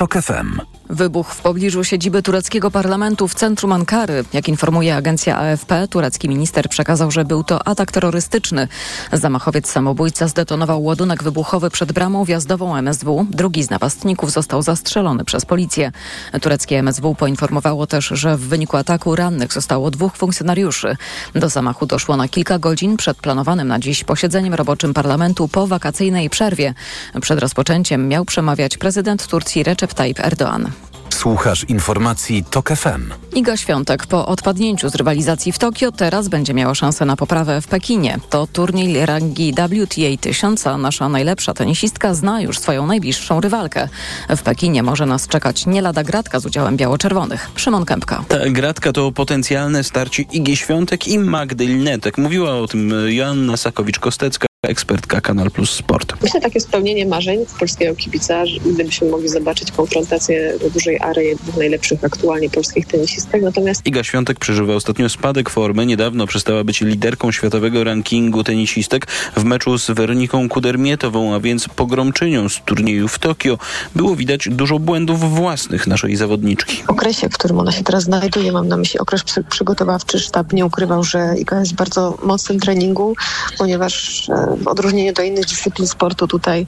TOK FM. Wybuch w pobliżu siedziby tureckiego parlamentu w centrum Ankary. Jak informuje agencja AFP, turecki minister przekazał, że był to atak terrorystyczny. Zamachowiec samobójca zdetonował ładunek wybuchowy przed bramą wjazdową MSW. Drugi z napastników został zastrzelony przez policję. Tureckie MSW poinformowało też, że w wyniku ataku rannych zostało dwóch funkcjonariuszy. Do zamachu doszło na kilka godzin przed planowanym na dziś posiedzeniem roboczym parlamentu po wakacyjnej przerwie. Przed rozpoczęciem miał przemawiać prezydent Turcji Recep Tayyip Erdoğan. Słuchasz informacji TOK FM. Iga Świątek po odpadnięciu z rywalizacji w Tokio teraz będzie miała szansę na poprawę w Pekinie. To turniej rangi WTA 1000, a nasza najlepsza tenisistka zna już swoją najbliższą rywalkę. W Pekinie może nas czekać nie lada gratka z udziałem biało-czerwonych. Szymon Kępka. Ta gratka to potencjalne starcie Igi Świątek i Magdy Linetek. Mówiła o tym Joanna Sakowicz-Kostecka ekspertka Kanal Plus Sport. Myślę takie spełnienie marzeń polskiego kibica, gdybyśmy mogli zobaczyć konfrontację do dużej ary dwóch najlepszych aktualnie polskich tenisistek. Natomiast Iga Świątek przeżywa ostatnio spadek formy. Niedawno przestała być liderką światowego rankingu tenisistek w meczu z Weroniką Kudermietową, a więc pogromczynią z turnieju w Tokio. Było widać dużo błędów własnych naszej zawodniczki. W okresie, w którym ona się teraz znajduje, mam na myśli okres przygotowawczy, sztab nie ukrywał, że Iga jest w bardzo mocnym treningu, ponieważ e, w odróżnieniu do innych dyscyplin sportu tutaj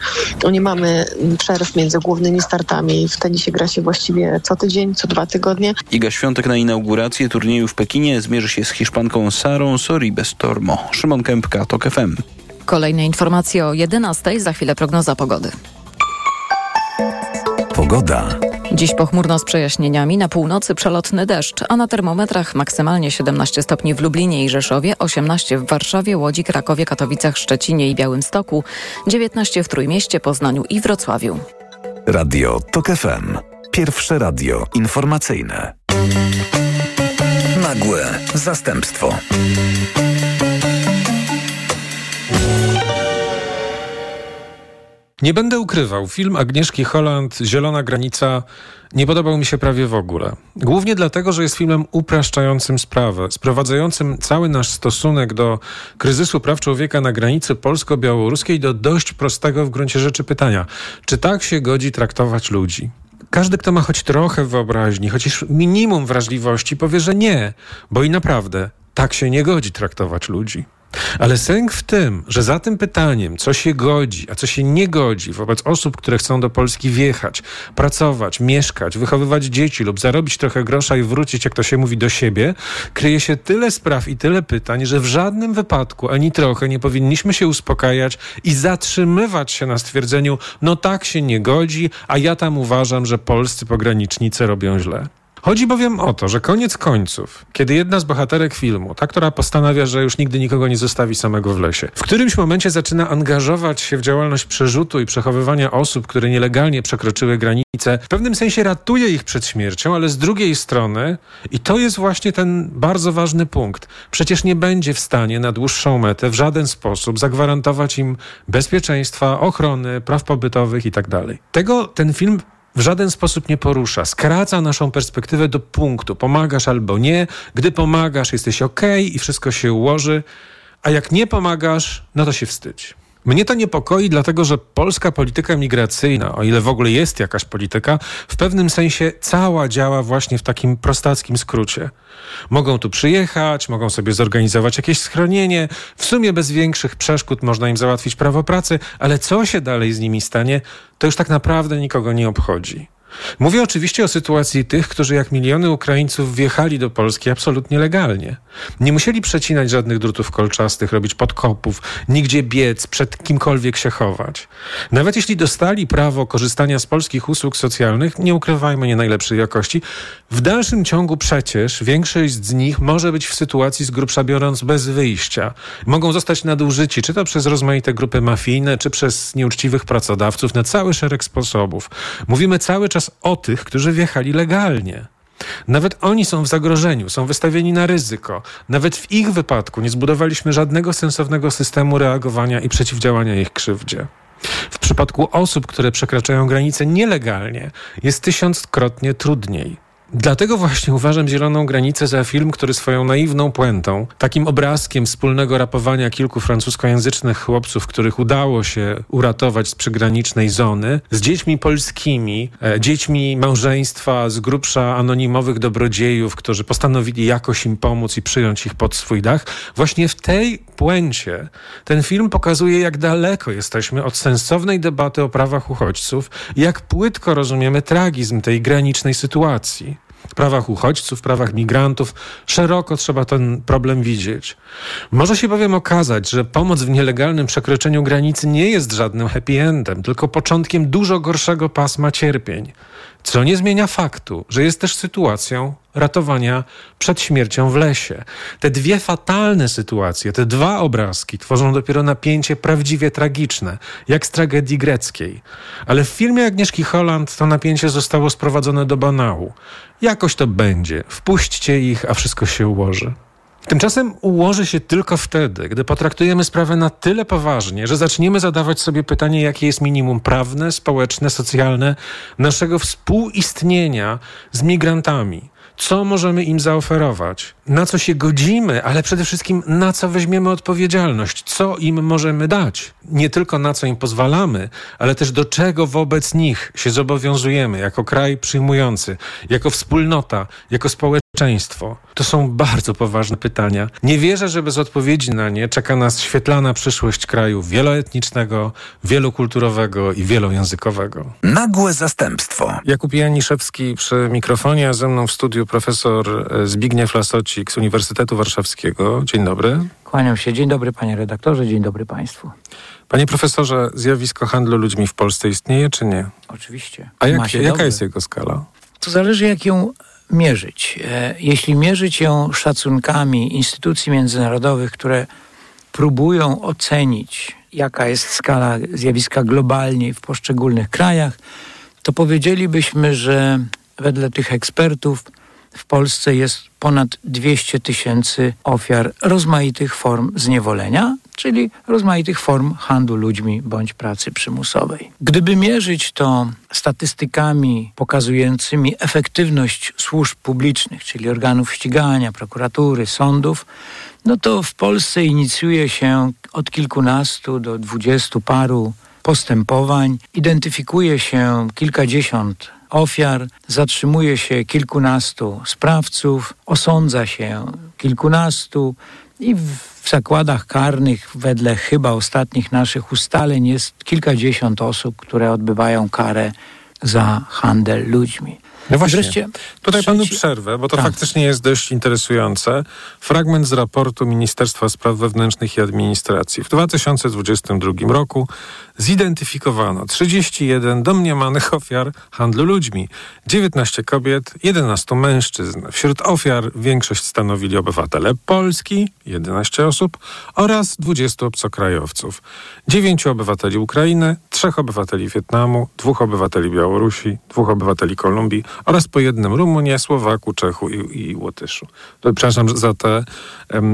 nie mamy przerw między głównymi startami. W tenisie gra się właściwie co tydzień, co dwa tygodnie. Iga Świątek na inaugurację turnieju w Pekinie zmierzy się z Hiszpanką Sarą Soribes Tormo. Szymon Kępka, TOK FM. Kolejne informacje o 11. Za chwilę prognoza pogody. Pogoda. Dziś pochmurno z przejaśnieniami, na północy przelotny deszcz, a na termometrach maksymalnie 17 stopni w Lublinie i Rzeszowie, 18 w Warszawie, Łodzi, Krakowie, Katowicach, Szczecinie i Białymstoku, 19 w Trójmieście, Poznaniu i Wrocławiu. Radio TOK FM. Pierwsze radio informacyjne. Nagłe zastępstwo. Nie będę ukrywał, film Agnieszki Holland Zielona Granica nie podobał mi się prawie w ogóle. Głównie dlatego, że jest filmem upraszczającym sprawę, sprowadzającym cały nasz stosunek do kryzysu praw człowieka na granicy polsko-białoruskiej do dość prostego w gruncie rzeczy pytania: czy tak się godzi traktować ludzi? Każdy, kto ma choć trochę wyobraźni, chociaż minimum wrażliwości, powie, że nie, bo i naprawdę tak się nie godzi traktować ludzi. Ale sęk w tym, że za tym pytaniem, co się godzi, a co się nie godzi wobec osób, które chcą do Polski wjechać, pracować, mieszkać, wychowywać dzieci lub zarobić trochę grosza i wrócić, jak to się mówi, do siebie, kryje się tyle spraw i tyle pytań, że w żadnym wypadku ani trochę nie powinniśmy się uspokajać i zatrzymywać się na stwierdzeniu, no tak się nie godzi, a ja tam uważam, że polscy pogranicznicy robią źle. Chodzi bowiem o to, że koniec końców, kiedy jedna z bohaterek filmu, ta, która postanawia, że już nigdy nikogo nie zostawi samego w lesie, w którymś momencie zaczyna angażować się w działalność przerzutu i przechowywania osób, które nielegalnie przekroczyły granice, w pewnym sensie ratuje ich przed śmiercią, ale z drugiej strony, i to jest właśnie ten bardzo ważny punkt, przecież nie będzie w stanie na dłuższą metę w żaden sposób zagwarantować im bezpieczeństwa, ochrony, praw pobytowych itd. Tak Tego ten film w żaden sposób nie porusza. Skraca naszą perspektywę do punktu. Pomagasz albo nie. Gdy pomagasz, jesteś ok i wszystko się ułoży, a jak nie pomagasz, no to się wstydź. Mnie to niepokoi, dlatego że polska polityka migracyjna, o ile w ogóle jest jakaś polityka, w pewnym sensie cała działa właśnie w takim prostackim skrócie. Mogą tu przyjechać, mogą sobie zorganizować jakieś schronienie, w sumie bez większych przeszkód można im załatwić prawo pracy, ale co się dalej z nimi stanie, to już tak naprawdę nikogo nie obchodzi. Mówię oczywiście o sytuacji tych, którzy jak miliony Ukraińców wjechali do Polski absolutnie legalnie. Nie musieli przecinać żadnych drutów kolczastych, robić podkopów, nigdzie biec, przed kimkolwiek się chować. Nawet jeśli dostali prawo korzystania z polskich usług socjalnych, nie ukrywajmy nie najlepszej jakości, w dalszym ciągu przecież większość z nich może być w sytuacji z grubsza biorąc bez wyjścia. Mogą zostać nadużyci, czy to przez rozmaite grupy mafijne, czy przez nieuczciwych pracodawców na cały szereg sposobów. Mówimy cały czas o tych, którzy wjechali legalnie. Nawet oni są w zagrożeniu, są wystawieni na ryzyko. Nawet w ich wypadku nie zbudowaliśmy żadnego sensownego systemu reagowania i przeciwdziałania ich krzywdzie. W przypadku osób, które przekraczają granice nielegalnie, jest tysiąckrotnie trudniej. Dlatego właśnie uważam Zieloną Granicę za film, który swoją naiwną puentą, takim obrazkiem wspólnego rapowania kilku francuskojęzycznych chłopców, których udało się uratować z przygranicznej zony, z dziećmi polskimi, e, dziećmi małżeństwa z grubsza anonimowych dobrodziejów, którzy postanowili jakoś im pomóc i przyjąć ich pod swój dach. Właśnie w tej puencie ten film pokazuje, jak daleko jesteśmy od sensownej debaty o prawach uchodźców jak płytko rozumiemy tragizm tej granicznej sytuacji prawach uchodźców, prawach migrantów. Szeroko trzeba ten problem widzieć. Może się bowiem okazać, że pomoc w nielegalnym przekroczeniu granicy nie jest żadnym happy endem, tylko początkiem dużo gorszego pasma cierpień. Co nie zmienia faktu, że jest też sytuacją ratowania przed śmiercią w lesie. Te dwie fatalne sytuacje, te dwa obrazki tworzą dopiero napięcie prawdziwie tragiczne, jak z tragedii greckiej. Ale w filmie Agnieszki Holland to napięcie zostało sprowadzone do banału. Jakoś to będzie. Wpuśćcie ich, a wszystko się ułoży. Tymczasem ułoży się tylko wtedy, gdy potraktujemy sprawę na tyle poważnie, że zaczniemy zadawać sobie pytanie, jakie jest minimum prawne, społeczne, socjalne naszego współistnienia z migrantami. Co możemy im zaoferować? Na co się godzimy, ale przede wszystkim na co weźmiemy odpowiedzialność? Co im możemy dać? Nie tylko na co im pozwalamy, ale też do czego wobec nich się zobowiązujemy jako kraj przyjmujący, jako wspólnota, jako społeczeństwo. To są bardzo poważne pytania. Nie wierzę, że bez odpowiedzi na nie czeka nas świetlana przyszłość kraju wieloetnicznego, wielokulturowego i wielojęzykowego. Nagłe zastępstwo. Jakub Janiszewski przy mikrofonie, a ze mną w studiu profesor e, Zbigniew Lasocik z Uniwersytetu Warszawskiego. Dzień dobry. Kłaniam się. Dzień dobry panie redaktorze, dzień dobry państwu. Panie profesorze, zjawisko handlu ludźmi w Polsce istnieje czy nie? Oczywiście. A jak, jaka dobrze. jest jego skala? To zależy jak ją mierzyć. E, Jeśli mierzyć ją szacunkami instytucji międzynarodowych, które próbują ocenić, jaka jest skala zjawiska globalnie w poszczególnych krajach, to powiedzielibyśmy, że wedle tych ekspertów w Polsce jest ponad 200 tysięcy ofiar rozmaitych form zniewolenia, czyli rozmaitych form handlu ludźmi bądź pracy przymusowej. Gdyby mierzyć to statystykami pokazującymi efektywność służb publicznych, czyli organów ścigania, prokuratury, sądów, no to w Polsce inicjuje się od kilkunastu do dwudziestu paru postępowań, identyfikuje się kilkadziesiąt ofiar, zatrzymuje się kilkunastu sprawców, osądza się kilkunastu i w, zakładach karnych wedle chyba ostatnich naszych ustaleń jest kilkadziesiąt osób, które odbywają karę za handel ludźmi. No właśnie. Wreszcie Tutaj panu przerwę, bo to Tak. faktycznie jest dość interesujące. Fragment z raportu Ministerstwa Spraw Wewnętrznych i Administracji. W 2022 roku zidentyfikowano 31 domniemanych ofiar handlu ludźmi, 19 kobiet, 11 mężczyzn. Wśród ofiar większość stanowili obywatele Polski, 11 osób, oraz 20 obcokrajowców. 9 obywateli Ukrainy, 3 obywateli Wietnamu, 2 obywateli Białorusi, 2 obywateli Kolumbii oraz po jednym Rumunie, Słowaku, Czechu i, i Łotyszu. Przepraszam za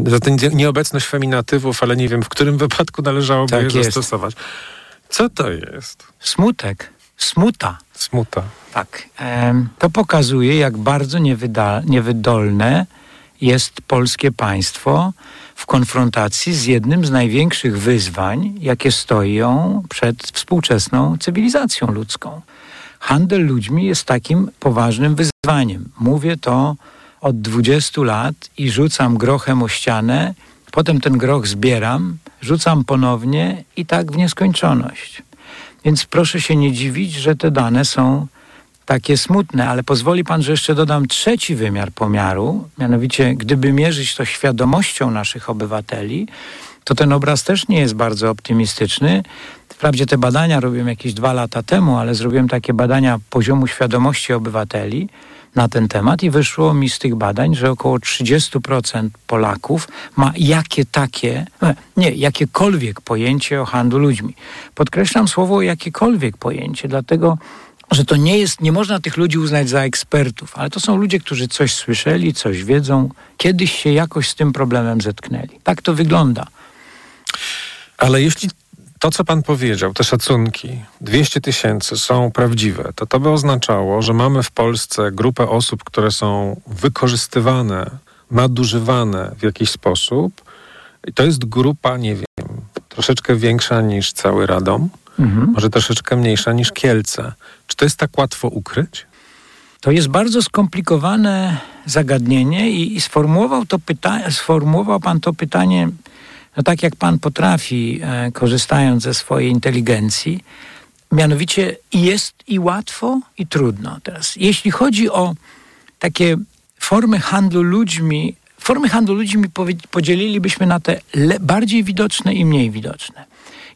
za tę nie- nieobecność feminatywów, ale nie wiem, w którym wypadku należałoby Tak je jest. zastosować. Co to jest? Smutek, smuta. Smuta. Tak. To pokazuje, jak bardzo niewydolne jest polskie państwo w konfrontacji z jednym z największych wyzwań, jakie stoją przed współczesną cywilizacją ludzką. Handel ludźmi jest takim poważnym wyzwaniem. Mówię to od 20 lat i rzucam grochem o ścianę, potem ten groch zbieram, rzucam ponownie i tak w nieskończoność. Więc proszę się nie dziwić, że te dane są takie smutne, ale pozwoli pan, że jeszcze dodam trzeci wymiar pomiaru, mianowicie gdyby mierzyć to świadomością naszych obywateli, to ten obraz też nie jest bardzo optymistyczny. Wprawdzie te badania robiłem jakieś dwa lata temu, ale zrobiłem takie badania poziomu świadomości obywateli na ten temat i wyszło mi z tych badań, że około 30% Polaków ma jakie takie, e, nie, jakiekolwiek pojęcie o handlu ludźmi. Podkreślam słowo jakiekolwiek pojęcie, dlatego że to nie jest, nie można tych ludzi uznać za ekspertów, ale to są ludzie, którzy coś słyszeli, coś wiedzą, kiedyś się jakoś z tym problemem zetknęli. Tak to wygląda. Ale jeśli to, co pan powiedział, te szacunki, 200 tysięcy są prawdziwe, to to by oznaczało, że mamy w Polsce grupę osób, które są wykorzystywane, nadużywane w jakiś sposób. I to jest grupa, nie wiem, troszeczkę większa niż cały Radom, mhm. może troszeczkę mniejsza niż Kielce. Czy to jest tak łatwo ukryć? To jest bardzo skomplikowane zagadnienie i, i sformułował, to pyta- sformułował pan to pytanie no tak jak pan potrafi, e, korzystając ze swojej inteligencji. Mianowicie jest i łatwo, i trudno. Teraz, jeśli chodzi o takie formy handlu ludźmi, formy handlu ludźmi podzielilibyśmy na te bardziej widoczne i mniej widoczne.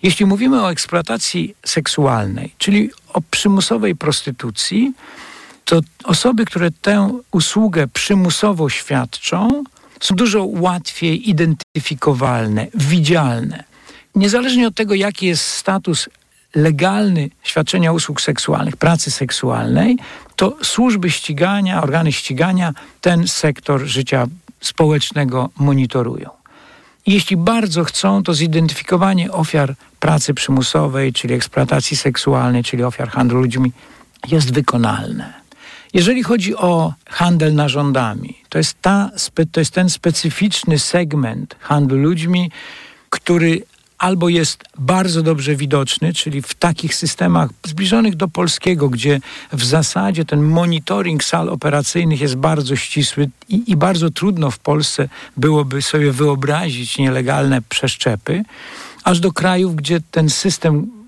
Jeśli mówimy o eksploatacji seksualnej, czyli o przymusowej prostytucji, to osoby, które tę usługę przymusowo świadczą, są dużo łatwiej identyfikowalne, widzialne. Niezależnie od tego, jaki jest status legalny świadczenia usług seksualnych, pracy seksualnej, to służby ścigania, organy ścigania ten sektor życia społecznego monitorują. Jeśli bardzo chcą, to zidentyfikowanie ofiar pracy przymusowej, czyli eksploatacji seksualnej, czyli ofiar handlu ludźmi, jest wykonalne. Jeżeli chodzi o handel narządami, to jest, ta, to jest ten specyficzny segment handlu ludźmi, który albo jest bardzo dobrze widoczny, czyli w takich systemach zbliżonych do polskiego, gdzie w zasadzie ten monitoring sal operacyjnych jest bardzo ścisły i, i bardzo trudno w Polsce byłoby sobie wyobrazić nielegalne przeszczepy, aż do krajów, gdzie ten system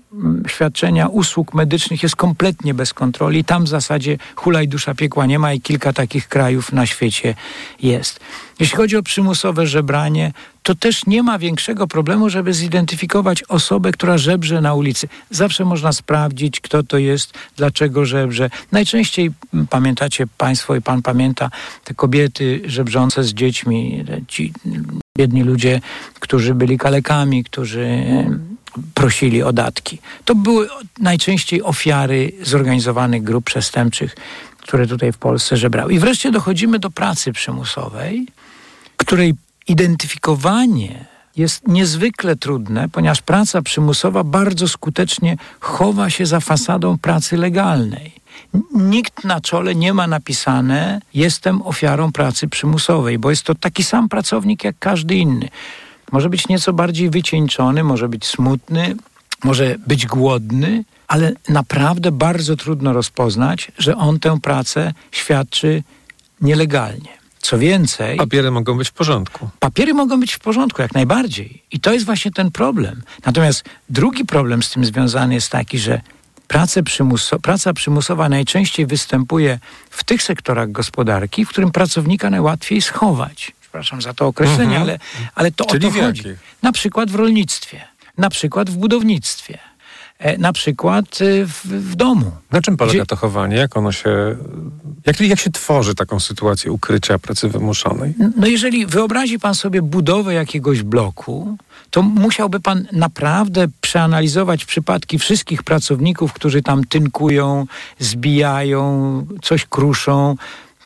świadczenia usług medycznych jest kompletnie bez kontroli. Tam w zasadzie hulaj dusza piekła nie ma i kilka takich krajów na świecie jest. Jeśli chodzi o przymusowe żebranie, to też nie ma większego problemu, żeby zidentyfikować osobę, która żebrze na ulicy. Zawsze można sprawdzić, kto to jest, dlaczego żebrze. Najczęściej pamiętacie Państwo i Pan pamięta te kobiety żebrzące z dziećmi, ci biedni ludzie, którzy byli kalekami, którzy prosili o datki. To były najczęściej ofiary zorganizowanych grup przestępczych, które tutaj w Polsce żebrały. I wreszcie dochodzimy do pracy przymusowej, której identyfikowanie jest niezwykle trudne, ponieważ praca przymusowa bardzo skutecznie chowa się za fasadą pracy legalnej. Nikt na czole nie ma napisane jestem ofiarą pracy przymusowej, bo jest to taki sam pracownik jak każdy inny. Może być nieco bardziej wycieńczony, może być smutny, może być głodny, ale naprawdę bardzo trudno rozpoznać, że on tę pracę świadczy nielegalnie. Co więcej. Papiery mogą być w porządku. Papiery mogą być w porządku, jak najbardziej. I to jest właśnie ten problem. Natomiast drugi problem z tym związany jest taki, że przymuso praca przymusowa najczęściej występuje w tych sektorach gospodarki, w którym pracownika najłatwiej schować przepraszam za to określenie, mhm. ale, ale to Czyli o to chodzi. Na przykład w rolnictwie, na przykład w budownictwie. E, na przykład e, w, w, domu. Na czym polega gdzie... to chowanie? Jak ono się. Jak, jak się tworzy taką sytuację ukrycia pracy wymuszonej? No, jeżeli wyobrazi pan sobie budowę jakiegoś bloku, to musiałby pan naprawdę przeanalizować przypadki wszystkich pracowników, którzy tam tynkują, zbijają, coś kruszą,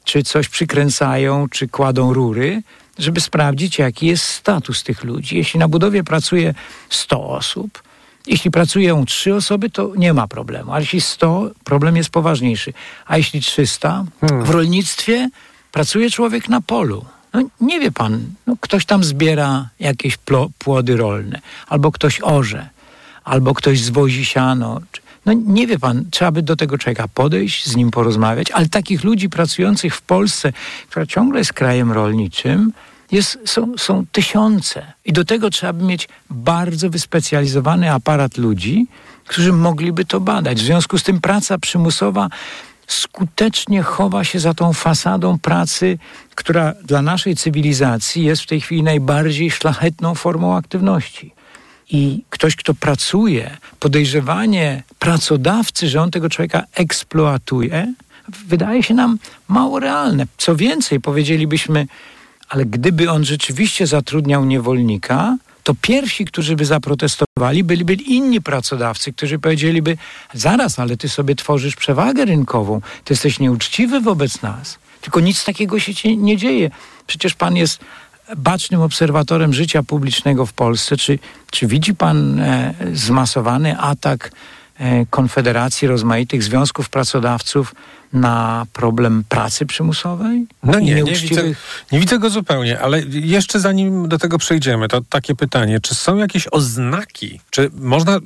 czy coś przykręcają, czy kładą rury, żeby sprawdzić, jaki jest status tych ludzi. Jeśli na budowie pracuje 100 osób, jeśli pracują 3 osoby, to nie ma problemu. Ale jeśli 100, problem jest poważniejszy. A jeśli 300, hmm. w rolnictwie pracuje człowiek na polu. No nie wie pan, no, ktoś tam zbiera jakieś płody rolne, albo ktoś orze, albo ktoś zwozi siano. No nie wie pan, trzeba by do tego człowieka podejść, z nim porozmawiać, ale takich ludzi pracujących w Polsce, która ciągle jest krajem rolniczym, jest, są, są tysiące. I do tego trzeba by mieć bardzo wyspecjalizowany aparat ludzi, którzy mogliby to badać. W związku z tym praca przymusowa skutecznie chowa się za tą fasadą pracy, która dla naszej cywilizacji jest w tej chwili najbardziej szlachetną formą aktywności i ktoś, kto pracuje, podejrzewanie pracodawcy, że on tego człowieka eksploatuje, wydaje się nam mało realne. Co więcej, powiedzielibyśmy, ale gdyby on rzeczywiście zatrudniał niewolnika, to pierwsi, którzy by zaprotestowali, byliby inni pracodawcy, którzy powiedzieliby: Zaraz, ale ty sobie tworzysz przewagę rynkową, ty jesteś nieuczciwy wobec nas. Tylko nic takiego się nie dzieje. Przecież pan jest bacznym obserwatorem życia publicznego w Polsce. Czy, czy widzi pan e, zmasowany atak e, Konfederacji rozmaitych związków pracodawców na problem pracy przymusowej? No nie, nie widzę, nie widzę go zupełnie, ale jeszcze zanim do tego przejdziemy, to takie pytanie, czy są jakieś oznaki, czy można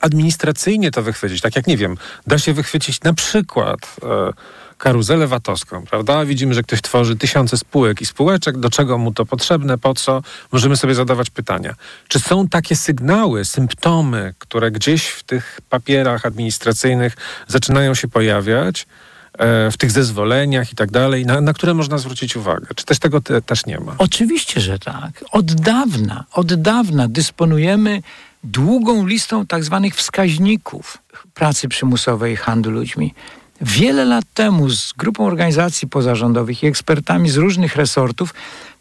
administracyjnie to wychwycić, tak jak nie wiem, da się wychwycić na przykład e, karuzelę VAT-owską, prawda? Widzimy, że ktoś tworzy tysiące spółek i spółeczek, do czego mu to potrzebne, po co? Możemy sobie zadawać pytania. Czy są takie sygnały, symptomy, które gdzieś w tych papierach administracyjnych zaczynają się pojawiać, e, w tych zezwoleniach i tak dalej, na, na które można zwrócić uwagę? Czy też tego te, też nie ma? Oczywiście, że tak. Od dawna, od dawna dysponujemy długą listą tak zwanych wskaźników pracy przymusowej i handlu ludźmi. Wiele lat temu z grupą organizacji pozarządowych i ekspertami z różnych resortów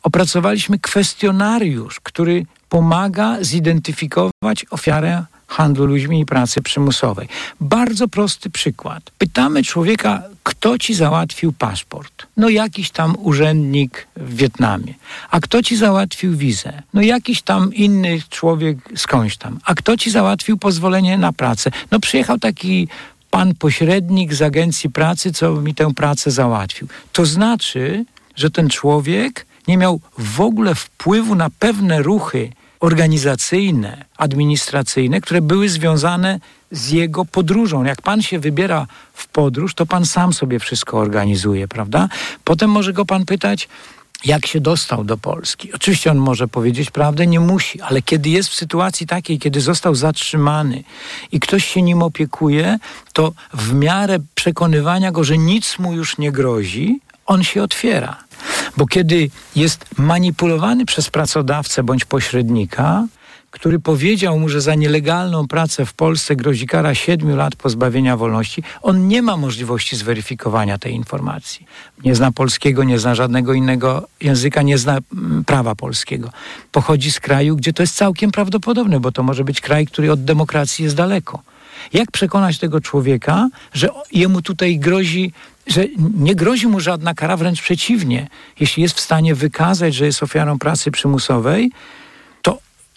opracowaliśmy kwestionariusz, który pomaga zidentyfikować ofiarę handlu ludźmi i pracy przymusowej. Bardzo prosty przykład. Pytamy człowieka, kto ci załatwił paszport? No jakiś tam urzędnik w Wietnamie. A kto ci załatwił wizę? No jakiś tam inny człowiek skądś tam. A kto ci załatwił pozwolenie na pracę? No przyjechał taki pan pośrednik z agencji pracy, co mi tę pracę załatwił. To znaczy, że ten człowiek nie miał w ogóle wpływu na pewne ruchy organizacyjne, administracyjne, które były związane z jego podróżą. Jak pan się wybiera w podróż, to pan sam sobie wszystko organizuje, prawda? Potem może go pan pytać, jak się dostał do Polski. Oczywiście on może powiedzieć prawdę, nie musi, ale kiedy jest w sytuacji takiej, kiedy został zatrzymany i ktoś się nim opiekuje, to w miarę przekonywania go, że nic mu już nie grozi, on się otwiera. Bo kiedy jest manipulowany przez pracodawcę bądź pośrednika, który powiedział mu, że za nielegalną pracę w Polsce grozi kara 7 lat pozbawienia wolności, on nie ma możliwości zweryfikowania tej informacji. Nie zna polskiego, nie zna żadnego innego języka, nie zna mm, prawa polskiego. Pochodzi z kraju, gdzie to jest całkiem prawdopodobne, bo to może być kraj, który od demokracji jest daleko. Jak przekonać tego człowieka, że jemu tutaj grozi, że nie grozi mu żadna kara, wręcz przeciwnie. Jeśli jest w stanie wykazać, że jest ofiarą pracy przymusowej,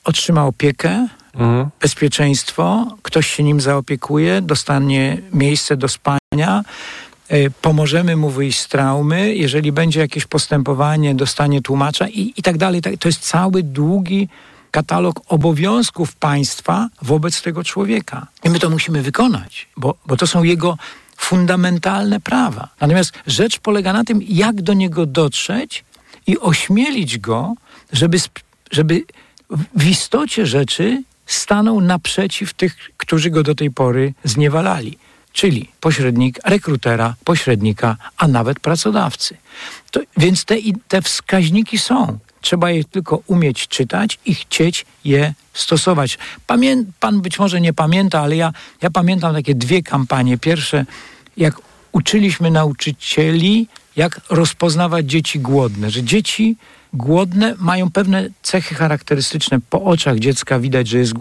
otrzyma opiekę, Mhm. bezpieczeństwo, ktoś się nim zaopiekuje, dostanie miejsce do spania, y, pomożemy mu wyjść z traumy, jeżeli będzie jakieś postępowanie, dostanie tłumacza i, i tak dalej. tak- To jest cały długi katalog obowiązków państwa wobec tego człowieka. I my to musimy wykonać, bo, bo to są jego fundamentalne prawa. Natomiast rzecz polega na tym, jak do niego dotrzeć i ośmielić go, żeby, żeby w- istocie rzeczy stanął naprzeciw tych, którzy go do tej pory zniewalali. Czyli pośrednik, rekrutera, pośrednika, a nawet pracodawcy. To, więc te, te wskaźniki są. Trzeba je tylko umieć czytać i chcieć je stosować. Pamię, pan być może nie pamięta, ale ja, ja pamiętam takie dwie kampanie. Pierwsze, jak uczyliśmy nauczycieli, jak rozpoznawać dzieci głodne, że dzieci głodne mają pewne cechy charakterystyczne. Po oczach dziecka widać, że jest,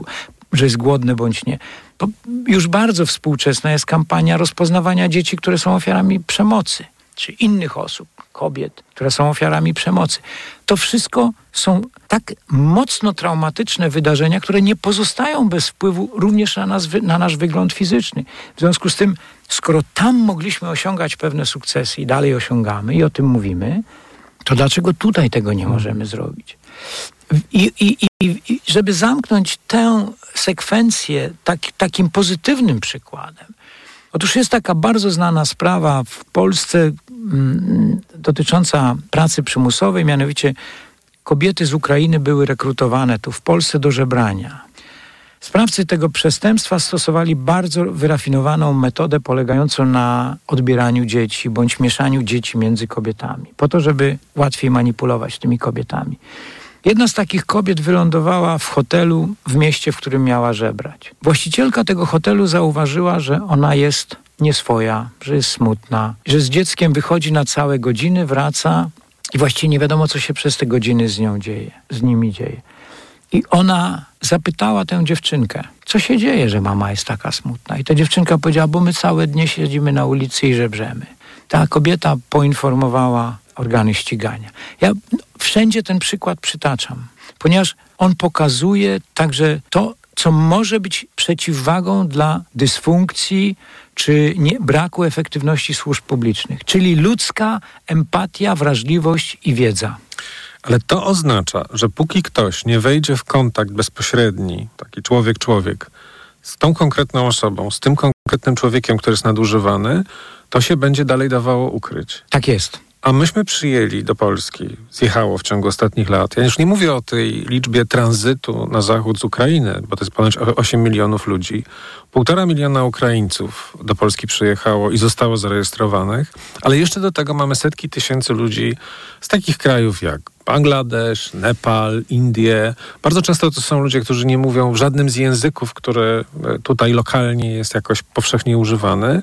że jest głodne bądź nie. To już bardzo współczesna jest kampania rozpoznawania dzieci, które są ofiarami przemocy, czy innych osób, kobiet, które są ofiarami przemocy. To wszystko są tak mocno traumatyczne wydarzenia, które nie pozostają bez wpływu również na, nas, na nasz wygląd fizyczny. W związku z tym, skoro tam mogliśmy osiągać pewne sukcesy i dalej osiągamy i o tym mówimy, to dlaczego tutaj tego nie możemy zrobić? I, i, i, i żeby zamknąć tę sekwencję tak, takim pozytywnym przykładem, Otóż jest taka bardzo znana sprawa w Polsce mm, dotycząca pracy przymusowej, mianowicie kobiety z Ukrainy były rekrutowane tu w Polsce do żebrania. Sprawcy tego przestępstwa stosowali bardzo wyrafinowaną metodę polegającą na odbieraniu dzieci bądź mieszaniu dzieci między kobietami, po to, żeby łatwiej manipulować tymi kobietami. Jedna z takich kobiet wylądowała w hotelu w mieście, w którym miała żebrać. Właścicielka tego hotelu zauważyła, że ona jest nieswoja, że jest smutna, że z dzieckiem wychodzi na całe godziny, wraca i właściwie nie wiadomo, co się przez te godziny z nią dzieje, z nimi dzieje. I ona zapytała tę dziewczynkę, co się dzieje, że mama jest taka smutna. I ta dziewczynka powiedziała, bo my całe dnie siedzimy na ulicy i żebrzemy. Ta kobieta poinformowała organy ścigania. Ja wszędzie ten przykład przytaczam, ponieważ on pokazuje także to, co może być przeciwwagą dla dysfunkcji czy nie, braku efektywności służb publicznych, czyli ludzka empatia, wrażliwość i wiedza. Ale to oznacza, że póki ktoś nie wejdzie w kontakt bezpośredni, taki człowiek-człowiek, z tą konkretną osobą, z tym konkretnym człowiekiem, który jest nadużywany, to się będzie dalej dawało ukryć. Tak jest. A myśmy przyjęli do Polski, zjechało w ciągu ostatnich lat. Ja już nie mówię o tej liczbie tranzytu na zachód z Ukrainy, bo to jest ponad 8 milionów ludzi. Półtora miliona Ukraińców do Polski przyjechało i zostało zarejestrowanych, ale jeszcze do tego mamy setki tysięcy ludzi z takich krajów jak Bangladesz, Nepal, Indie. Bardzo często to są ludzie, którzy nie mówią w żadnym z języków, które tutaj lokalnie jest jakoś powszechnie używany.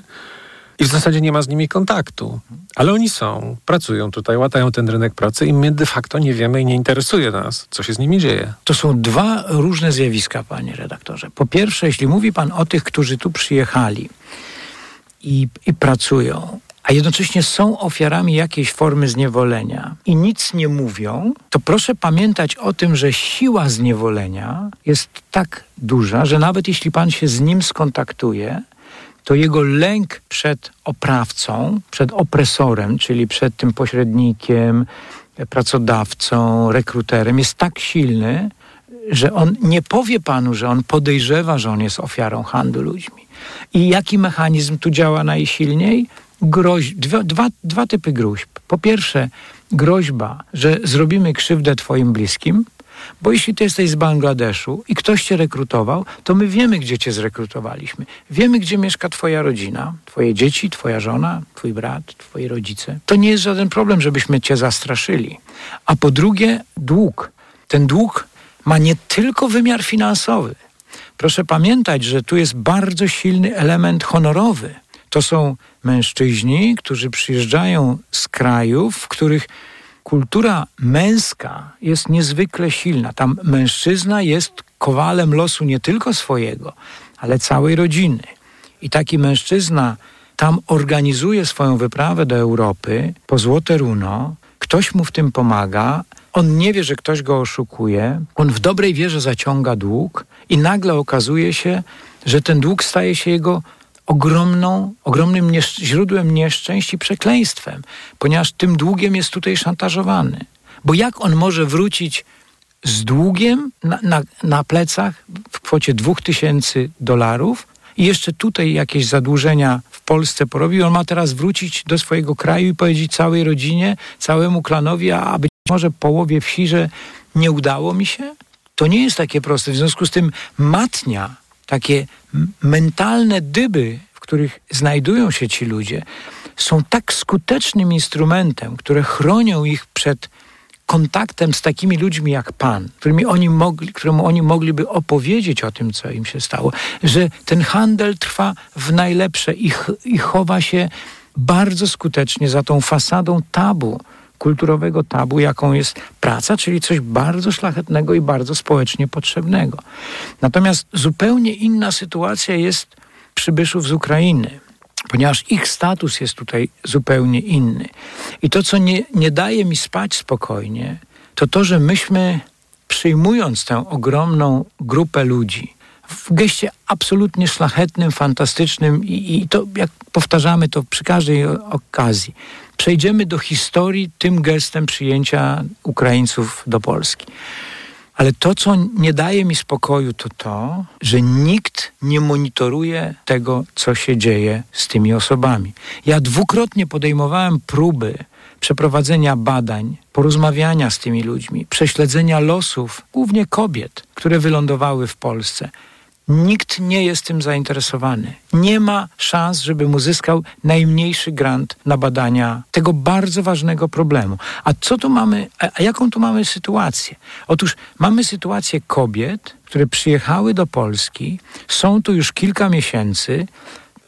I w zasadzie nie ma z nimi kontaktu. Ale oni są, pracują tutaj, łatają ten rynek pracy i my de facto nie wiemy i nie interesuje nas, co się z nimi dzieje. To są dwa różne zjawiska, panie redaktorze. Po pierwsze, jeśli mówi pan o tych, którzy tu przyjechali i, i pracują, a jednocześnie są ofiarami jakiejś formy zniewolenia i nic nie mówią, to proszę pamiętać o tym, że siła zniewolenia jest tak duża, że nawet jeśli pan się z nim skontaktuje, to jego lęk przed oprawcą, przed opresorem, czyli przed tym pośrednikiem, pracodawcą, rekruterem jest tak silny, że on nie powie panu, że on podejrzewa, że on jest ofiarą handlu ludźmi. I jaki mechanizm tu działa najsilniej? Groź, dwa, dwa, dwa typy gruźb. Po pierwsze, groźba, że zrobimy krzywdę twoim bliskim, bo jeśli ty jesteś z Bangladeszu i ktoś cię rekrutował, to my wiemy, gdzie cię zrekrutowaliśmy. Wiemy, gdzie mieszka twoja rodzina, twoje dzieci, twoja żona, twój brat, twoi rodzice. To nie jest żaden problem, żebyśmy cię zastraszyli. A po drugie, dług. Ten dług ma nie tylko wymiar finansowy. Proszę pamiętać, że tu jest bardzo silny element honorowy. To są mężczyźni, którzy przyjeżdżają z krajów, w których kultura męska jest niezwykle silna. Tam mężczyzna jest kowalem losu nie tylko swojego, ale całej rodziny. I taki mężczyzna tam organizuje swoją wyprawę do Europy po złote runo, ktoś mu w tym pomaga, on nie wie, że ktoś go oszukuje, on w dobrej wierze zaciąga dług i nagle okazuje się, że ten dług staje się jego ogromną, ogromnym niesz źródłem nieszczęść i przekleństwem, ponieważ tym długiem jest tutaj szantażowany. Bo jak on może wrócić z długiem na, na, na plecach w kwocie 2000 dolarów i jeszcze tutaj jakieś zadłużenia w Polsce porobił, on ma teraz wrócić do swojego kraju i powiedzieć całej rodzinie, całemu klanowi, a być może połowie wsi, że nie udało mi się? To nie jest takie proste. W związku z tym matnia takie mentalne dyby, w których znajdują się ci ludzie, są tak skutecznym instrumentem, które chronią ich przed kontaktem z takimi ludźmi jak Pan, którymi oni mogli, któremu oni mogliby opowiedzieć o tym, co im się stało, że ten handel trwa w najlepsze i, i chowa się bardzo skutecznie za tą fasadą tabu, kulturowego tabu, jaką jest praca, czyli coś bardzo szlachetnego i bardzo społecznie potrzebnego. Natomiast zupełnie inna sytuacja jest przybyszów z Ukrainy, ponieważ ich status jest tutaj zupełnie inny. I to, co nie, nie daje mi spać spokojnie, to to, że myśmy przyjmując tę ogromną grupę ludzi, w geście absolutnie szlachetnym, fantastycznym i, i, to, jak powtarzamy to przy każdej okazji, przejdziemy do historii tym gestem przyjęcia Ukraińców do Polski. Ale to, co nie daje mi spokoju, to to, że nikt nie monitoruje tego, co się dzieje z tymi osobami. Ja dwukrotnie podejmowałem próby przeprowadzenia badań, porozmawiania z tymi ludźmi, prześledzenia losów, głównie kobiet, które wylądowały w Polsce. Nikt nie jest tym zainteresowany. Nie ma szans, żeby mu zyskał najmniejszy grant na badania tego bardzo ważnego problemu. A co tu mamy, a jaką tu mamy sytuację? Otóż mamy sytuację kobiet, które przyjechały do Polski, są tu już kilka miesięcy.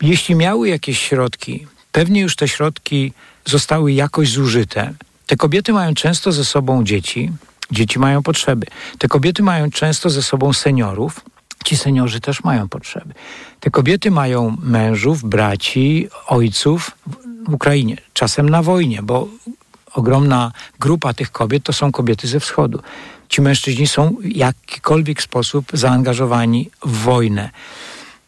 Jeśli miały jakieś środki, pewnie już te środki zostały jakoś zużyte. Te kobiety mają często ze sobą dzieci, dzieci mają potrzeby. Te kobiety mają często ze sobą seniorów, ci seniorzy też mają potrzeby. Te kobiety mają mężów, braci, ojców w Ukrainie, czasem na wojnie, bo ogromna grupa tych kobiet to są kobiety ze wschodu. Ci mężczyźni są w jakikolwiek sposób zaangażowani w wojnę.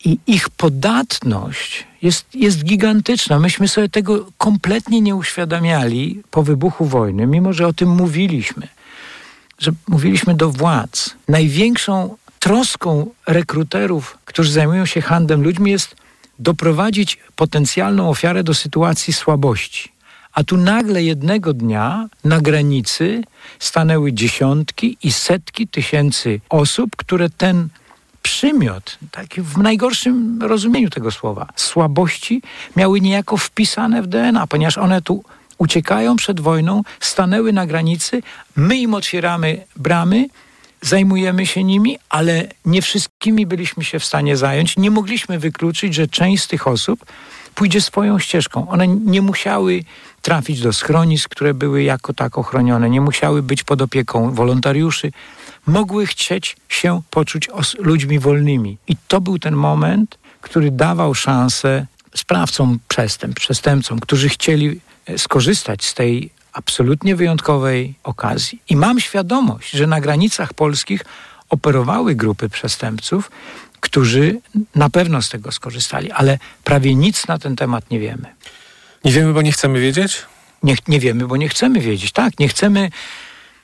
I ich podatność jest, jest gigantyczna. Myśmy sobie tego kompletnie nie uświadamiali po wybuchu wojny, mimo że o tym mówiliśmy. Że mówiliśmy do władz. Największą troską rekruterów, którzy zajmują się handlem ludźmi, jest doprowadzić potencjalną ofiarę do sytuacji słabości. A tu nagle jednego dnia na granicy stanęły dziesiątki i setki tysięcy osób, które ten przymiot, taki w najgorszym rozumieniu tego słowa, słabości miały niejako wpisane w DNA, ponieważ one tu uciekają przed wojną, stanęły na granicy, my im otwieramy bramy, zajmujemy się nimi, ale nie wszystkimi byliśmy się w stanie zająć. Nie mogliśmy wykluczyć, że część z tych osób pójdzie swoją ścieżką. One nie musiały trafić do schronisk, które były jako tak ochronione, nie musiały być pod opieką wolontariuszy, mogły chcieć się poczuć ludźmi wolnymi. I to był ten moment, który dawał szansę sprawcom przestępstw, przestępcom, którzy chcieli e, skorzystać z tej absolutnie wyjątkowej okazji. I mam świadomość, że na granicach polskich operowały grupy przestępców, którzy na pewno z tego skorzystali, ale prawie nic na ten temat nie wiemy. Nie wiemy, bo nie chcemy wiedzieć? Nie, nie wiemy, bo nie chcemy wiedzieć. Tak, nie chcemy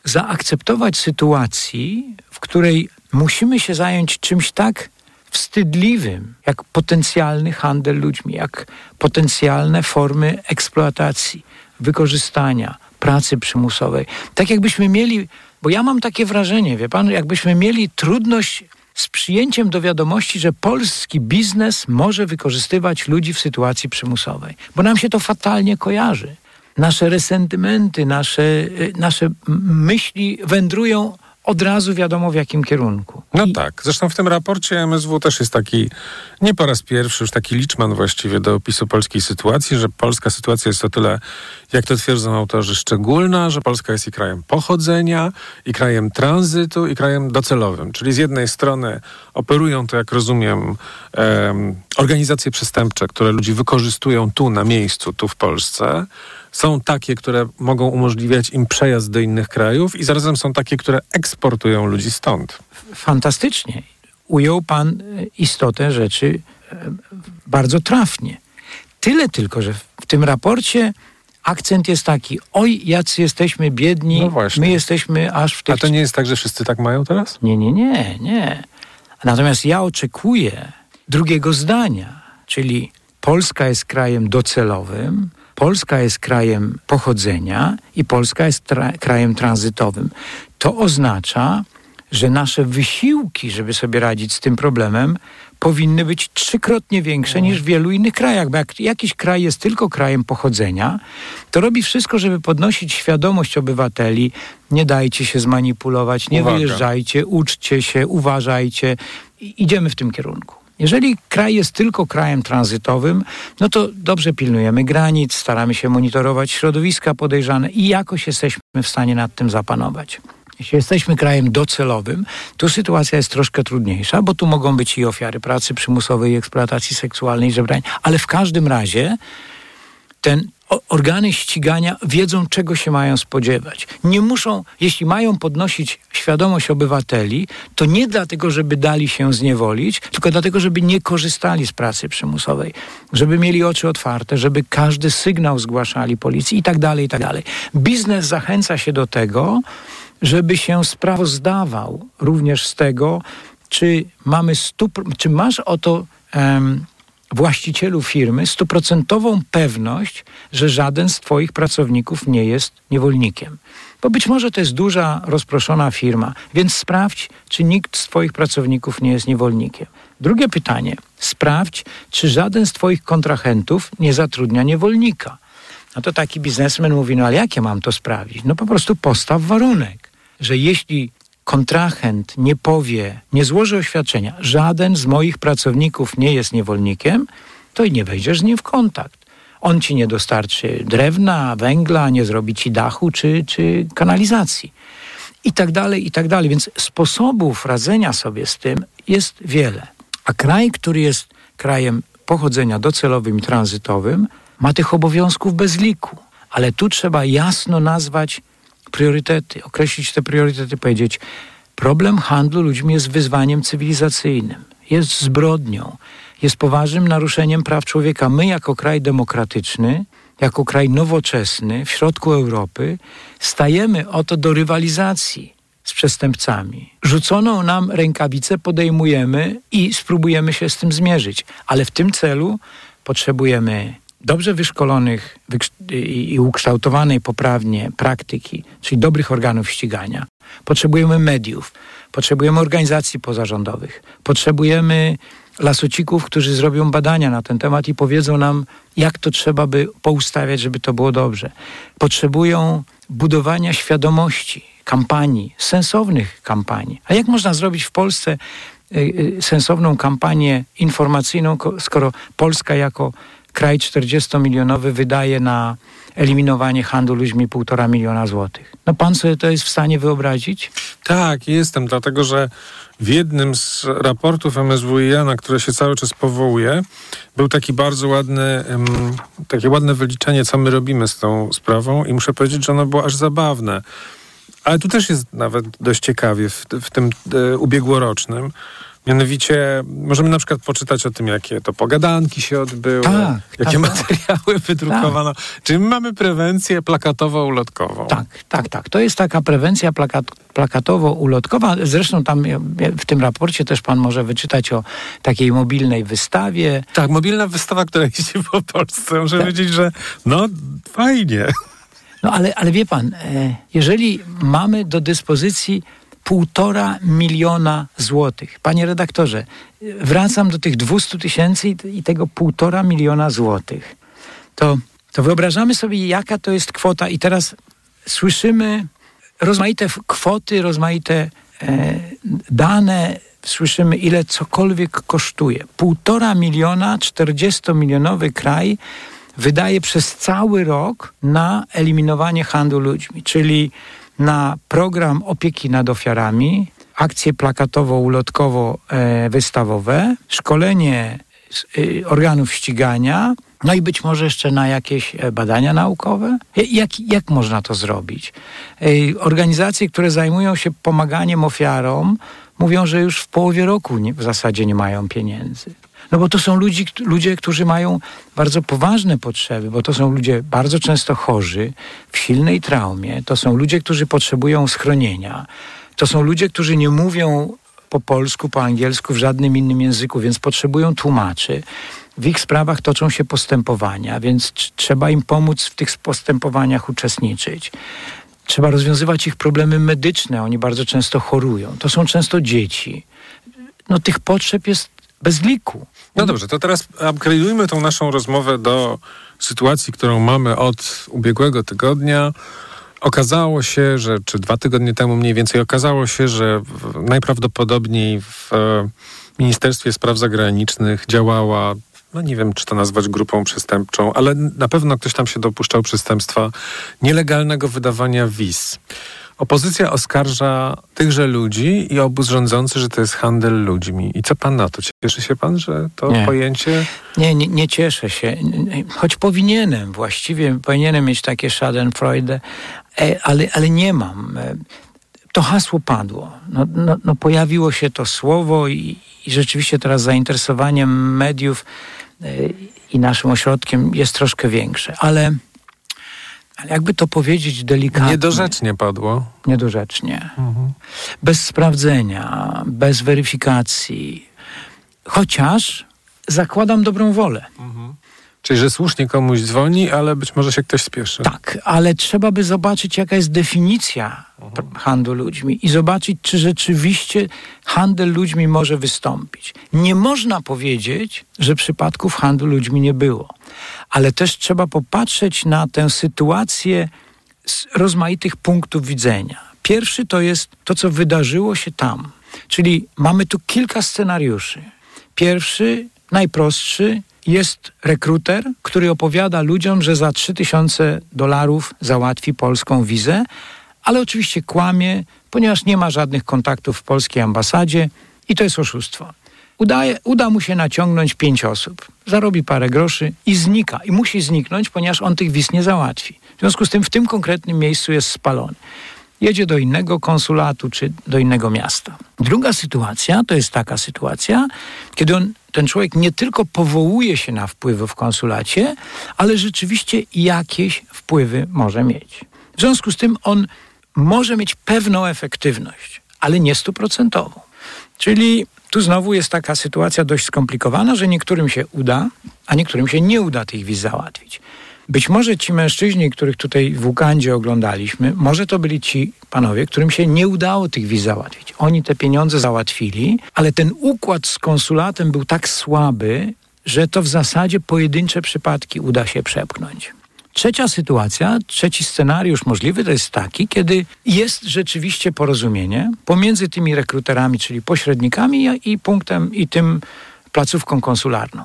zaakceptować sytuacji, w której musimy się zająć czymś tak wstydliwym, jak potencjalny handel ludźmi, jak potencjalne formy eksploatacji, wykorzystania, pracy przymusowej. Tak jakbyśmy mieli, bo ja mam takie wrażenie, wie pan, jakbyśmy mieli trudność z przyjęciem do wiadomości, że polski biznes może wykorzystywać ludzi w sytuacji przymusowej, bo nam się to fatalnie kojarzy. Nasze resentymenty, nasze, y, nasze myśli wędrują od razu wiadomo w jakim kierunku. No I... tak. Zresztą w tym raporcie MSW też jest taki, nie po raz pierwszy, już taki liczman właściwie do opisu polskiej sytuacji, że polska sytuacja jest o tyle, jak to twierdzą autorzy, szczególna, że Polska jest i krajem pochodzenia, i krajem tranzytu, i krajem docelowym. Czyli z jednej strony operują to, jak rozumiem, um, organizacje przestępcze, które ludzi wykorzystują tu na miejscu, tu w Polsce, są takie, które mogą umożliwiać im przejazd do innych krajów i zarazem są takie, które eksportują ludzi stąd. Fantastycznie. Ujął pan e, istotę rzeczy e, bardzo trafnie. Tyle tylko, że w tym raporcie akcent jest taki, oj, jacy jesteśmy biedni, no my jesteśmy aż w tych... A to nie jest tak, że wszyscy tak mają teraz? Nie, nie, nie, nie. Natomiast ja oczekuję drugiego zdania, czyli Polska jest krajem docelowym, Polska jest krajem pochodzenia i Polska jest tra krajem tranzytowym. To oznacza, że nasze wysiłki, żeby sobie radzić z tym problemem, powinny być trzykrotnie większe niż w wielu innych krajach. Bo jak jakiś kraj jest tylko krajem pochodzenia, to robi wszystko, żeby podnosić świadomość obywateli. Nie dajcie się zmanipulować, nie Uwaga. wyjeżdżajcie, uczcie się, uważajcie. I idziemy w tym kierunku. Jeżeli kraj jest tylko krajem tranzytowym, no to dobrze pilnujemy granic, staramy się monitorować środowiska podejrzane i jakoś jesteśmy w stanie nad tym zapanować. Jeśli jesteśmy krajem docelowym, to sytuacja jest troszkę trudniejsza, bo tu mogą być i ofiary pracy przymusowej, eksploatacji seksualnej, żebrania, ale w każdym razie ten organy ścigania wiedzą, czego się mają spodziewać. Nie muszą, jeśli mają podnosić świadomość obywateli, to nie dlatego, żeby dali się zniewolić, tylko dlatego, żeby nie korzystali z pracy przymusowej, żeby mieli oczy otwarte, żeby każdy sygnał zgłaszali policji i tak dalej, i tak dalej. Biznes zachęca się do tego, żeby się sprawozdawał również z tego, czy mamy stu, czy masz o to um, właścicielu firmy stuprocentową pewność, że żaden z Twoich pracowników nie jest niewolnikiem. Bo być może to jest duża, rozproszona firma, więc sprawdź, czy nikt z Twoich pracowników nie jest niewolnikiem. Drugie pytanie: sprawdź, czy żaden z Twoich kontrahentów nie zatrudnia niewolnika. No to taki biznesmen mówi: No ale jak ja mam to sprawdzić? No po prostu postaw warunek, że jeśli kontrahent nie powie, nie złoży oświadczenia, żaden z moich pracowników nie jest niewolnikiem, to i nie wejdziesz z nim w kontakt. On ci nie dostarczy drewna, węgla, nie zrobi ci dachu czy, czy kanalizacji. I tak dalej, i tak dalej. Więc sposobów radzenia sobie z tym jest wiele. A kraj, który jest krajem pochodzenia docelowym i tranzytowym, ma tych obowiązków bez liku Ale tu trzeba jasno nazwać priorytety, określić te priorytety, powiedzieć, problem handlu ludźmi jest wyzwaniem cywilizacyjnym, jest zbrodnią, jest poważnym naruszeniem praw człowieka. My, jako kraj demokratyczny, jako kraj nowoczesny w środku Europy, stajemy oto do rywalizacji z przestępcami. Rzuconą nam rękawicę podejmujemy i spróbujemy się z tym zmierzyć, ale w tym celu potrzebujemy dobrze wyszkolonych i ukształtowanej poprawnie praktyki, czyli dobrych organów ścigania. Potrzebujemy mediów, potrzebujemy organizacji pozarządowych, potrzebujemy lasocików, którzy zrobią badania na ten temat i powiedzą nam, jak to trzeba by poustawiać, żeby to było dobrze. Potrzebują budowania świadomości, kampanii, sensownych kampanii. A jak można zrobić w Polsce y, y, sensowną kampanię informacyjną, skoro Polska jako kraj 40-milionowy wydaje na eliminowanie handlu ludźmi półtora miliona złotych. No pan sobie to jest w stanie wyobrazić? Tak, jestem, dlatego że w jednym z raportów MSWiA, na które się cały czas powołuje, był taki bardzo ładny, takie ładne wyliczenie, co my robimy z tą sprawą i muszę powiedzieć, że ono było aż zabawne. Ale tu też jest nawet dość ciekawie w, w tym e, ubiegłorocznym. Mianowicie możemy na przykład poczytać o tym, jakie to pogadanki się odbyły, tak, jakie tak, materiały wydrukowano. Tak. Czy my mamy prewencję plakatowo-ulotkową? Tak, tak, tak. To jest taka prewencja plakat, plakatowo-ulotkowa. Zresztą tam w tym raporcie też pan może wyczytać o takiej mobilnej wystawie. Tak, mobilna wystawa, która jeździ po Polsce. Muszę tak. powiedzieć, że no fajnie. No ale, ale wie pan, e, jeżeli mamy do dyspozycji półtora miliona złotych. Panie redaktorze, wracam do tych 200 tysięcy i tego półtora miliona złotych. To, to wyobrażamy sobie, jaka to jest kwota i teraz słyszymy rozmaite kwoty, rozmaite e, dane, słyszymy ile cokolwiek kosztuje. Półtora miliona, 40-milionowy kraj wydaje przez cały rok na eliminowanie handlu ludźmi, czyli na program opieki nad ofiarami, akcje plakatowo-ulotkowo-wystawowe, e, szkolenie y, organów ścigania, no i być może jeszcze na jakieś e, badania naukowe. Jak, jak można to zrobić? E, organizacje, które zajmują się pomaganiem ofiarom, mówią, że już w połowie roku w zasadzie nie mają pieniędzy. No bo to są ludzi, ludzie, którzy mają bardzo poważne potrzeby, bo to są ludzie bardzo często chorzy, w silnej traumie. To są ludzie, którzy potrzebują schronienia. To są ludzie, którzy nie mówią po polsku, po angielsku, w żadnym innym języku, więc potrzebują tłumaczy. W ich sprawach toczą się postępowania, więc trzeba im pomóc w tych postępowaniach uczestniczyć. Trzeba rozwiązywać ich problemy medyczne, oni bardzo często chorują. To są często dzieci. No, tych potrzeb jest bez liku. No dobrze, to teraz upgrade'ujmy tą naszą rozmowę do sytuacji, którą mamy od ubiegłego tygodnia. Okazało się, że, czy dwa tygodnie temu mniej więcej, okazało się, że najprawdopodobniej w e, Ministerstwie Spraw Zagranicznych działała, no nie wiem, czy to nazwać grupą przestępczą, ale na pewno ktoś tam się dopuszczał przestępstwa nielegalnego wydawania wiz. Opozycja oskarża tychże ludzi i obóz rządzący, że to jest handel ludźmi. I co pan na to? Cieszy się pan, że to nie. pojęcie... Nie, nie, nie cieszę się. Choć powinienem, właściwie powinienem mieć takie schadenfreude, e, ale, ale nie mam. E, to hasło padło. No, no, no pojawiło się to słowo i, i rzeczywiście teraz zainteresowanie mediów e, i naszym ośrodkiem jest troszkę większe. Ale ale jakby to powiedzieć delikatnie. Niedorzecznie padło. Niedorzecznie. Mhm. Bez sprawdzenia, bez weryfikacji. Chociaż zakładam dobrą wolę. Mhm. Czyli, że słusznie komuś dzwoni, ale być może się ktoś spieszy. Tak, ale trzeba by zobaczyć, jaka jest definicja mhm. handlu ludźmi i zobaczyć, czy rzeczywiście handel ludźmi może wystąpić. Nie można powiedzieć, że przypadków handlu ludźmi nie było, ale też trzeba popatrzeć na tę sytuację z rozmaitych punktów widzenia. Pierwszy to jest to, co wydarzyło się tam. Czyli mamy tu kilka scenariuszy. Pierwszy, najprostszy, jest rekruter, który opowiada ludziom, że za 3000 dolarów załatwi polską wizę, ale oczywiście kłamie, ponieważ nie ma żadnych kontaktów w polskiej ambasadzie i to jest oszustwo. Udaje, uda mu się naciągnąć pięć osób. Zarobi parę groszy i znika. I musi zniknąć, ponieważ on tych wiz nie załatwi. W związku z tym w tym konkretnym miejscu jest spalony. Jedzie do innego konsulatu czy do innego miasta. Druga sytuacja to jest taka sytuacja, kiedy on, ten człowiek nie tylko powołuje się na wpływy w konsulacie, ale rzeczywiście jakieś wpływy może mieć. W związku z tym on może mieć pewną efektywność, ale nie stuprocentową. Czyli tu znowu jest taka sytuacja dość skomplikowana, że niektórym się uda, a niektórym się nie uda tych wiz załatwić. Być może ci mężczyźni, których tutaj w Ugandzie oglądaliśmy, może to byli ci panowie, którym się nie udało tych wiz załatwić. Oni te pieniądze załatwili, ale ten układ z konsulatem był tak słaby, że to w zasadzie pojedyncze przypadki uda się przepchnąć. Trzecia sytuacja, trzeci scenariusz możliwy to jest taki, kiedy jest rzeczywiście porozumienie pomiędzy tymi rekruterami, czyli pośrednikami i punktem i tym placówką konsularną.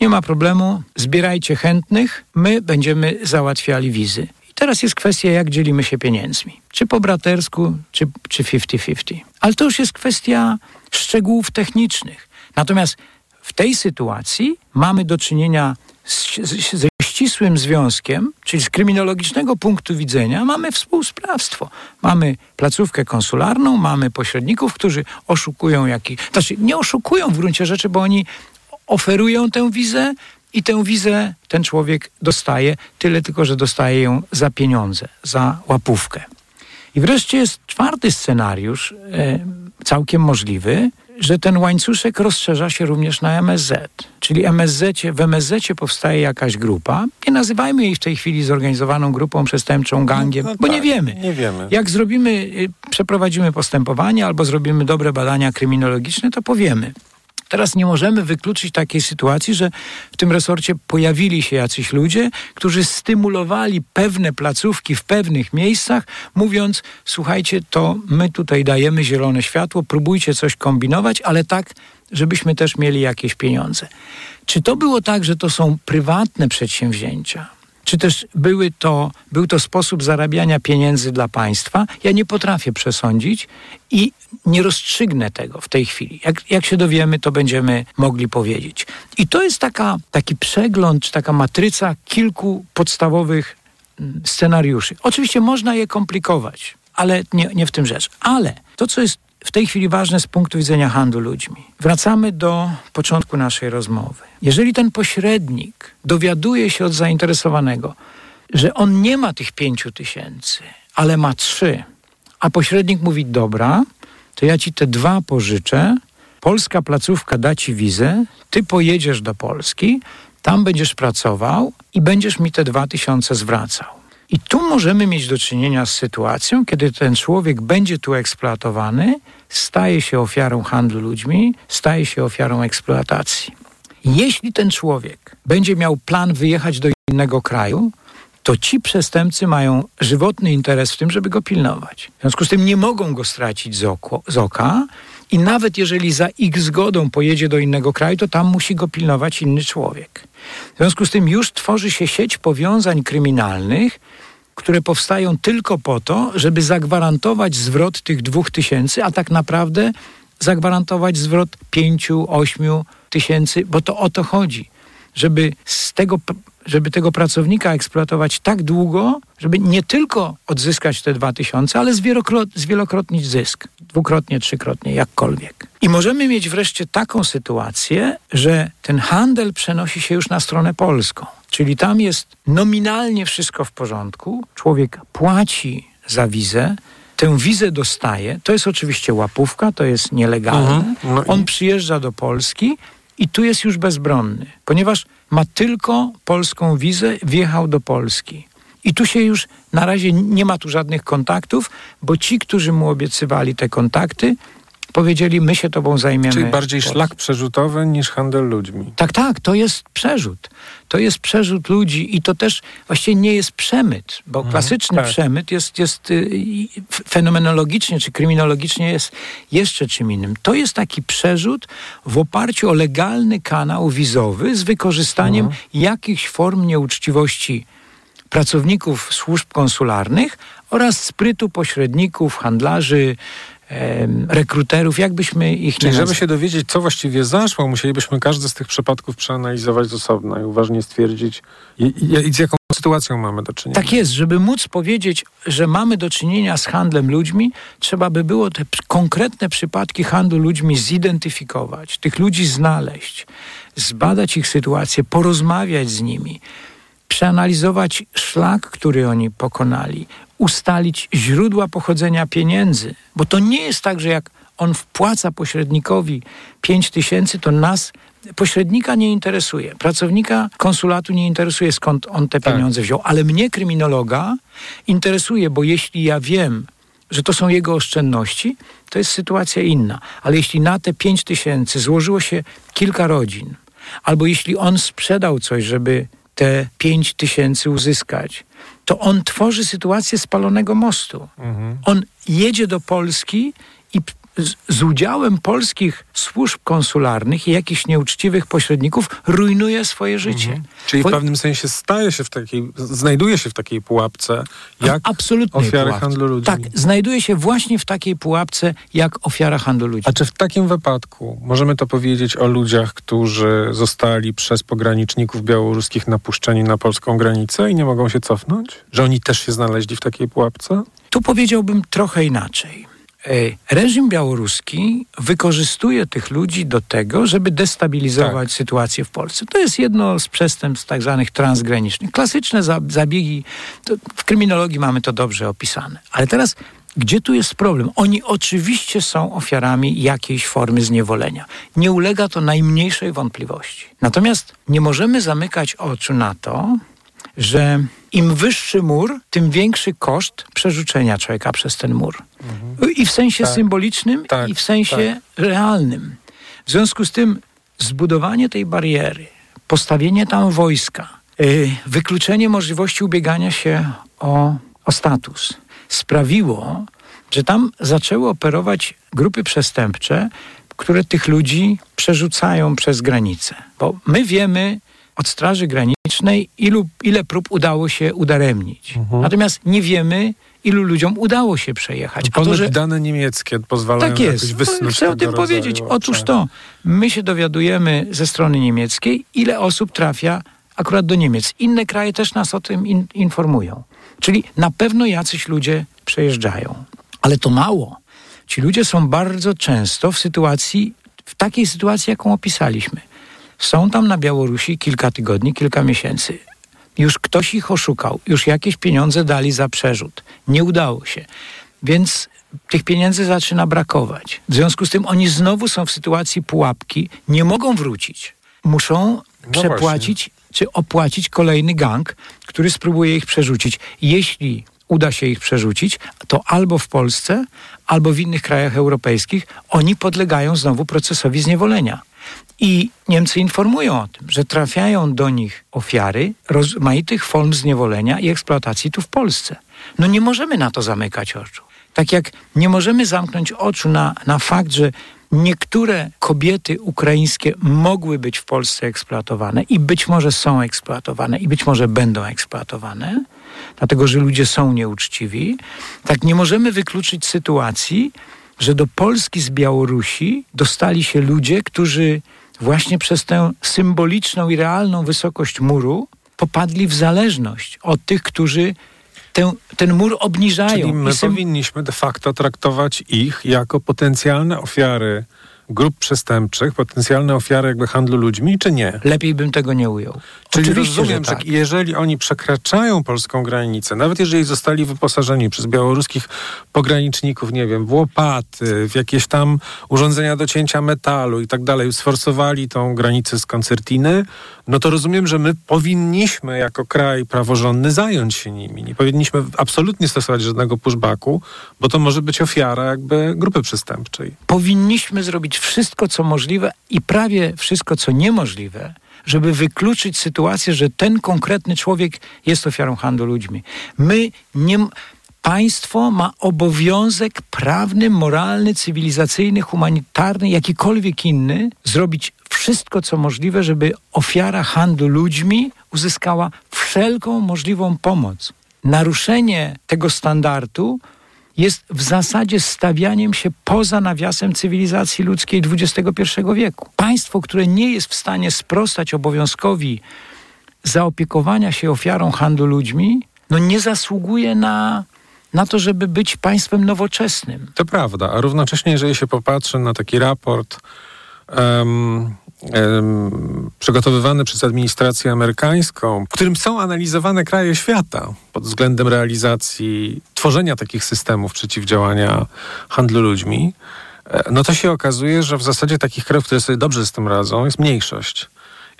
Nie ma problemu, zbierajcie chętnych, my będziemy załatwiali wizy. I teraz jest kwestia, jak dzielimy się pieniędzmi. Czy po bratersku, czy, czy 50-50. Ale to już jest kwestia szczegółów technicznych. Natomiast w tej sytuacji mamy do czynienia z, z, ze ścisłym związkiem, czyli z kryminologicznego punktu widzenia, mamy współsprawstwo. Mamy placówkę konsularną, mamy pośredników, którzy oszukują jakiś. Znaczy, nie oszukują w gruncie rzeczy, bo oni oferują tę wizę i tę wizę ten człowiek dostaje, tyle tylko, że dostaje ją za pieniądze, za łapówkę. I wreszcie jest czwarty scenariusz, e, całkiem możliwy, że ten łańcuszek rozszerza się również na MSZ. Czyli MSZ, w MSZ powstaje jakaś grupa. Nie nazywajmy jej w tej chwili zorganizowaną grupą przestępczą, gangiem, no, no bo tak, nie wiemy. Nie wiemy. Jak zrobimy, y, przeprowadzimy postępowanie albo zrobimy dobre badania kryminologiczne, to powiemy. Teraz nie możemy wykluczyć takiej sytuacji, że w tym resorcie pojawili się jacyś ludzie, którzy stymulowali pewne placówki w pewnych miejscach, mówiąc: Słuchajcie, to my tutaj dajemy zielone światło, próbujcie coś kombinować, ale tak, żebyśmy też mieli jakieś pieniądze. Czy to było tak, że to są prywatne przedsięwzięcia? Czy też były to, był to sposób zarabiania pieniędzy dla państwa, ja nie potrafię przesądzić i nie rozstrzygnę tego w tej chwili. Jak, jak się dowiemy, to będziemy mogli powiedzieć. I to jest taka, taki przegląd, czy taka matryca kilku podstawowych mm, scenariuszy. Oczywiście można je komplikować, ale nie, nie w tym rzecz. Ale to, co jest w tej chwili ważne z punktu widzenia handlu ludźmi. Wracamy do początku naszej rozmowy. Jeżeli ten pośrednik dowiaduje się od zainteresowanego, że on nie ma tych pięciu tysięcy, ale ma trzy, a pośrednik mówi: Dobra, to ja ci te dwa pożyczę, polska placówka da ci wizę, ty pojedziesz do Polski, tam będziesz pracował i będziesz mi te dwa tysiące zwracał. I tu możemy mieć do czynienia z sytuacją, kiedy ten człowiek będzie tu eksploatowany, staje się ofiarą handlu ludźmi, staje się ofiarą eksploatacji. Jeśli ten człowiek będzie miał plan wyjechać do innego kraju, to ci przestępcy mają żywotny interes w tym, żeby go pilnować. W związku z tym nie mogą go stracić z, oko, z oka i nawet jeżeli za ich zgodą pojedzie do innego kraju, to tam musi go pilnować inny człowiek. W związku z tym już tworzy się sieć powiązań kryminalnych, które powstają tylko po to, żeby zagwarantować zwrot tych dwóch tysięcy, a tak naprawdę zagwarantować zwrot pięciu, ośmiu tysięcy, bo to o to chodzi. Żeby z tego żeby tego pracownika eksploatować tak długo, żeby nie tylko odzyskać te dwa tysiące, ale zwielokrotnić zysk. Dwukrotnie, trzykrotnie, jakkolwiek. I możemy mieć wreszcie taką sytuację, że ten handel przenosi się już na stronę polską. Czyli tam jest nominalnie wszystko w porządku. Człowiek płaci za wizę, tę wizę dostaje. To jest oczywiście łapówka, to jest nielegalne. Mhm, no On i... przyjeżdża do Polski i tu jest już bezbronny, ponieważ ma tylko polską wizę, wjechał do Polski. I tu się już na razie nie ma tu żadnych kontaktów, bo ci, którzy mu obiecywali te kontakty, powiedzieli, my się tobą zajmiemy. Czyli bardziej szlak przerzutowy niż handel ludźmi. Tak, tak, to jest przerzut. To jest przerzut ludzi i to też właściwie nie jest przemyt, bo mhm, klasyczny tak. przemyt jest, jest y, fenomenologicznie czy kryminologicznie jest jeszcze czym innym. To jest taki przerzut w oparciu o legalny kanał wizowy z wykorzystaniem mhm. jakichś form nieuczciwości pracowników służb konsularnych oraz sprytu pośredników, handlarzy, rekruterów, jakbyśmy ich Czyli nie żeby się dowiedzieć, co właściwie zaszło, musielibyśmy każdy z tych przypadków przeanalizować z osobna i uważnie stwierdzić, z jaką sytuacją mamy do czynienia. Tak jest, żeby móc powiedzieć, że mamy do czynienia z handlem ludźmi, trzeba by było te konkretne przypadki handlu ludźmi zidentyfikować, tych ludzi znaleźć, zbadać ich sytuację, porozmawiać z nimi, przeanalizować szlak, który oni pokonali, ustalić źródła pochodzenia pieniędzy, bo to nie jest tak, że jak on wpłaca pośrednikowi 5 tysięcy, to nas pośrednika nie interesuje, pracownika konsulatu nie interesuje, skąd on te tak. pieniądze wziął, ale mnie, kryminologa, interesuje, bo jeśli ja wiem, że to są jego oszczędności, to jest sytuacja inna. Ale jeśli na te 5 tysięcy złożyło się kilka rodzin, albo jeśli on sprzedał coś, żeby te 5 tysięcy uzyskać, to on tworzy sytuację spalonego mostu. Mhm. On jedzie do Polski z, z, udziałem polskich służb konsularnych i jakichś nieuczciwych pośredników rujnuje swoje życie. Mhm. Czyli w pewnym sensie staje się w takiej, znajduje się w takiej pułapce jak ofiary pułapce. handlu ludźmi. Tak, znajduje się właśnie w takiej pułapce jak ofiara handlu ludźmi. A czy w takim wypadku możemy to powiedzieć o ludziach, którzy zostali przez pograniczników białoruskich napuszczeni na polską granicę i nie mogą się cofnąć? Że oni też się znaleźli w takiej pułapce? Tu powiedziałbym trochę inaczej. E, reżim białoruski wykorzystuje tych ludzi do tego, żeby destabilizować tak. sytuację w Polsce. To jest jedno z przestępstw tak zwanych transgranicznych. Klasyczne zabiegi, w kryminologii mamy to dobrze opisane. Ale teraz gdzie tu jest problem? Oni oczywiście są ofiarami jakiejś formy zniewolenia. Nie ulega to najmniejszej wątpliwości. Natomiast nie możemy zamykać oczu na to, że im wyższy mur, tym większy koszt przerzucenia człowieka przez ten mur. Mhm. I w sensie tak. symbolicznym, tak. i w sensie tak. realnym. W związku z tym zbudowanie tej bariery, postawienie tam wojska, yy, wykluczenie możliwości ubiegania się o, o status sprawiło, że tam zaczęły operować grupy przestępcze, które tych ludzi przerzucają przez granicę. Bo my wiemy, od Straży Granicznej, ilu, ile prób udało się udaremnić. Mhm. Natomiast nie wiemy, ilu ludziom udało się przejechać. A to, że... dane niemieckie pozwalają tak jest. wysnuć Chcę o tym powiedzieć. Otóż to, my się dowiadujemy ze strony niemieckiej, ile osób trafia akurat do Niemiec. Inne kraje też nas o tym in informują. Czyli na pewno jacyś ludzie przejeżdżają. Ale to mało. Ci ludzie są bardzo często w sytuacji, w takiej sytuacji, jaką opisaliśmy. Są tam na Białorusi kilka tygodni, kilka miesięcy. Już ktoś ich oszukał, już jakieś pieniądze dali za przerzut. Nie udało się. Więc tych pieniędzy zaczyna brakować. W związku z tym oni znowu są w sytuacji pułapki, nie mogą wrócić. Muszą no przepłacić właśnie. czy opłacić kolejny gang, który spróbuje ich przerzucić. Jeśli uda się ich przerzucić, to albo w Polsce, albo w innych krajach europejskich oni podlegają znowu procesowi zniewolenia. I Niemcy informują o tym, że trafiają do nich ofiary rozmaitych form zniewolenia i eksploatacji tu w Polsce. No nie możemy na to zamykać oczu. Tak jak nie możemy zamknąć oczu na, na fakt, że niektóre kobiety ukraińskie mogły być w Polsce eksploatowane i być może są eksploatowane i być może będą eksploatowane, dlatego że ludzie są nieuczciwi, tak nie możemy wykluczyć sytuacji, że do Polski z Białorusi dostali się ludzie, którzy właśnie przez tę symboliczną i realną wysokość muru popadli w zależność od tych, którzy ten, ten mur obniżają. Czyli my sym... powinniśmy de facto traktować ich jako potencjalne ofiary grup przestępczych, potencjalne ofiary jakby handlu ludźmi, czy nie? Lepiej bym tego nie ujął. Czyli Oczywiście, rozumiem, że, tak. że jeżeli oni przekraczają polską granicę, nawet jeżeli zostali wyposażeni przez białoruskich pograniczników, nie wiem, w łopaty, w jakieś tam urządzenia do cięcia metalu i tak dalej, sforsowali tą granicę z koncertiny, no to rozumiem, że my powinniśmy jako kraj praworządny zająć się nimi. Nie powinniśmy absolutnie stosować żadnego pushbacku, bo to może być ofiara jakby grupy przestępczej. Powinniśmy zrobić wszystko, co możliwe i prawie wszystko, co niemożliwe, żeby wykluczyć sytuację, że ten konkretny człowiek jest ofiarą handlu ludźmi. My nie. Państwo ma obowiązek prawny, moralny, cywilizacyjny, humanitarny, jakikolwiek inny, zrobić wszystko, co możliwe, żeby ofiara handlu ludźmi uzyskała wszelką możliwą pomoc. Naruszenie tego standardu jest w zasadzie stawianiem się poza nawiasem cywilizacji ludzkiej XXI wieku. Państwo, które nie jest w stanie sprostać obowiązkowi zaopiekowania się ofiarą handlu ludźmi, no nie zasługuje na, na to, żeby być państwem nowoczesnym. To prawda, a równocześnie, jeżeli się popatrzy na taki raport um, um, przygotowywany przez administrację amerykańską, w którym są analizowane kraje świata pod względem realizacji tworzenia takich systemów przeciwdziałania handlu ludźmi, e, no to się okazuje, że w zasadzie takich krajów, które sobie dobrze z tym radzą, jest mniejszość.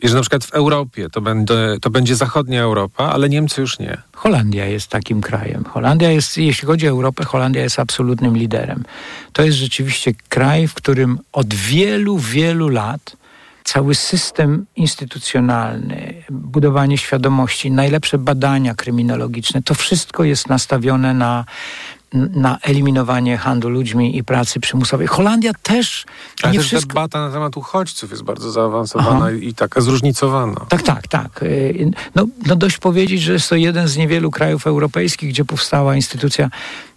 I że na przykład w Europie to, będzie, to będzie zachodnia Europa, ale Niemcy już nie. Holandia jest takim krajem. Holandia jest, jeśli chodzi o Europę, Holandia jest absolutnym liderem. To jest rzeczywiście kraj, w którym od wielu, wielu lat cały system instytucjonalny, budowanie świadomości, najlepsze badania kryminologiczne, to wszystko jest nastawione na na eliminowanie handlu ludźmi i pracy przymusowej. Holandia też Ale nie też wszystko... debata na temat uchodźców jest bardzo zaawansowana i, i taka zróżnicowana. Tak, tak, tak. Y, no, no dość powiedzieć, że jest to jeden z niewielu krajów europejskich, gdzie powstała instytucja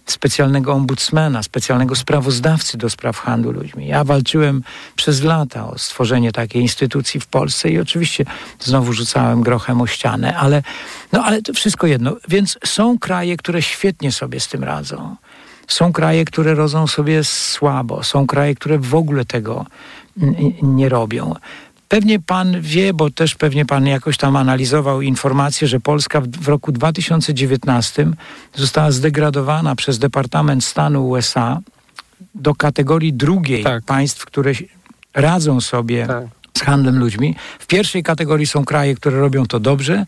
specjalnego ombudsmana, specjalnego sprawozdawcy do spraw handlu ludźmi. Ja walczyłem przez lata o stworzenie takiej instytucji w Polsce i oczywiście znowu rzucałem grochem o ścianę, ale, no, ale to wszystko jedno. Więc są kraje, które świetnie sobie z tym radzą. Są kraje, które rodzą sobie słabo. Są kraje, które w ogóle tego nie robią. Pewnie pan wie, bo też pewnie pan jakoś tam analizował informację, że Polska w roku 2019 została zdegradowana przez Departament Stanu USA do kategorii drugiej tak. państw, które radzą sobie tak. z handlem ludźmi. W pierwszej kategorii są kraje, które robią to dobrze.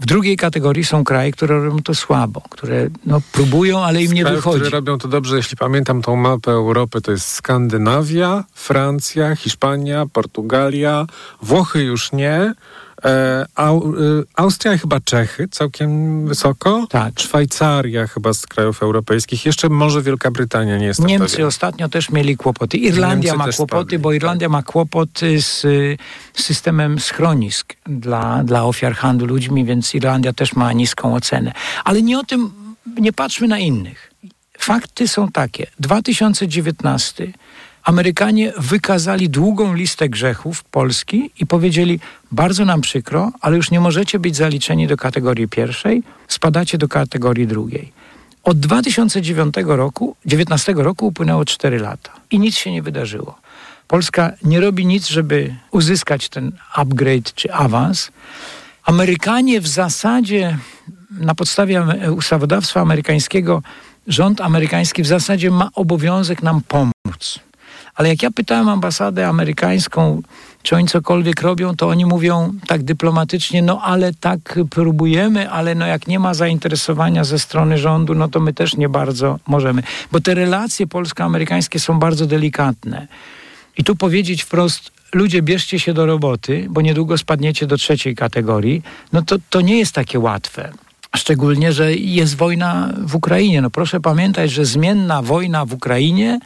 W drugiej kategorii są kraje, które robią to słabo, które no, próbują, ale im nie krajów, wychodzi. które robią to dobrze, jeśli pamiętam tą mapę Europy, to jest Skandynawia, Francja, Hiszpania, Portugalia, Włochy już nie, Austria chyba Czechy całkiem wysoko. Tak. Szwajcaria chyba z krajów europejskich. Jeszcze może Wielka Brytania nie jest Niemcy ostatnio też mieli kłopoty. Irlandia Niemcy ma kłopoty, bo Irlandia tak. ma kłopoty z systemem schronisk dla, dla ofiar handlu ludźmi, więc Irlandia też ma niską ocenę. Ale nie o tym, nie patrzmy na innych. Fakty są takie. 2019 Amerykanie wykazali długą listę grzechów Polski i powiedzieli: Bardzo nam przykro, ale już nie możecie być zaliczeni do kategorii pierwszej, spadacie do kategorii drugiej. Od 2009 roku, 19 roku upłynęło 4 lata i nic się nie wydarzyło. Polska nie robi nic, żeby uzyskać ten upgrade czy awans. Amerykanie w zasadzie na podstawie ustawodawstwa amerykańskiego rząd amerykański w zasadzie ma obowiązek nam pomóc. Ale jak ja pytałem ambasadę amerykańską, czy oni cokolwiek robią, to oni mówią tak dyplomatycznie, no ale tak próbujemy, ale no jak nie ma zainteresowania ze strony rządu, no to my też nie bardzo możemy. Bo te relacje polsko-amerykańskie są bardzo delikatne. I tu powiedzieć wprost, ludzie bierzcie się do roboty, bo niedługo spadniecie do trzeciej kategorii, no to, to nie jest takie łatwe. Szczególnie, że jest wojna w Ukrainie. No proszę pamiętać, że zmienna wojna w Ukrainie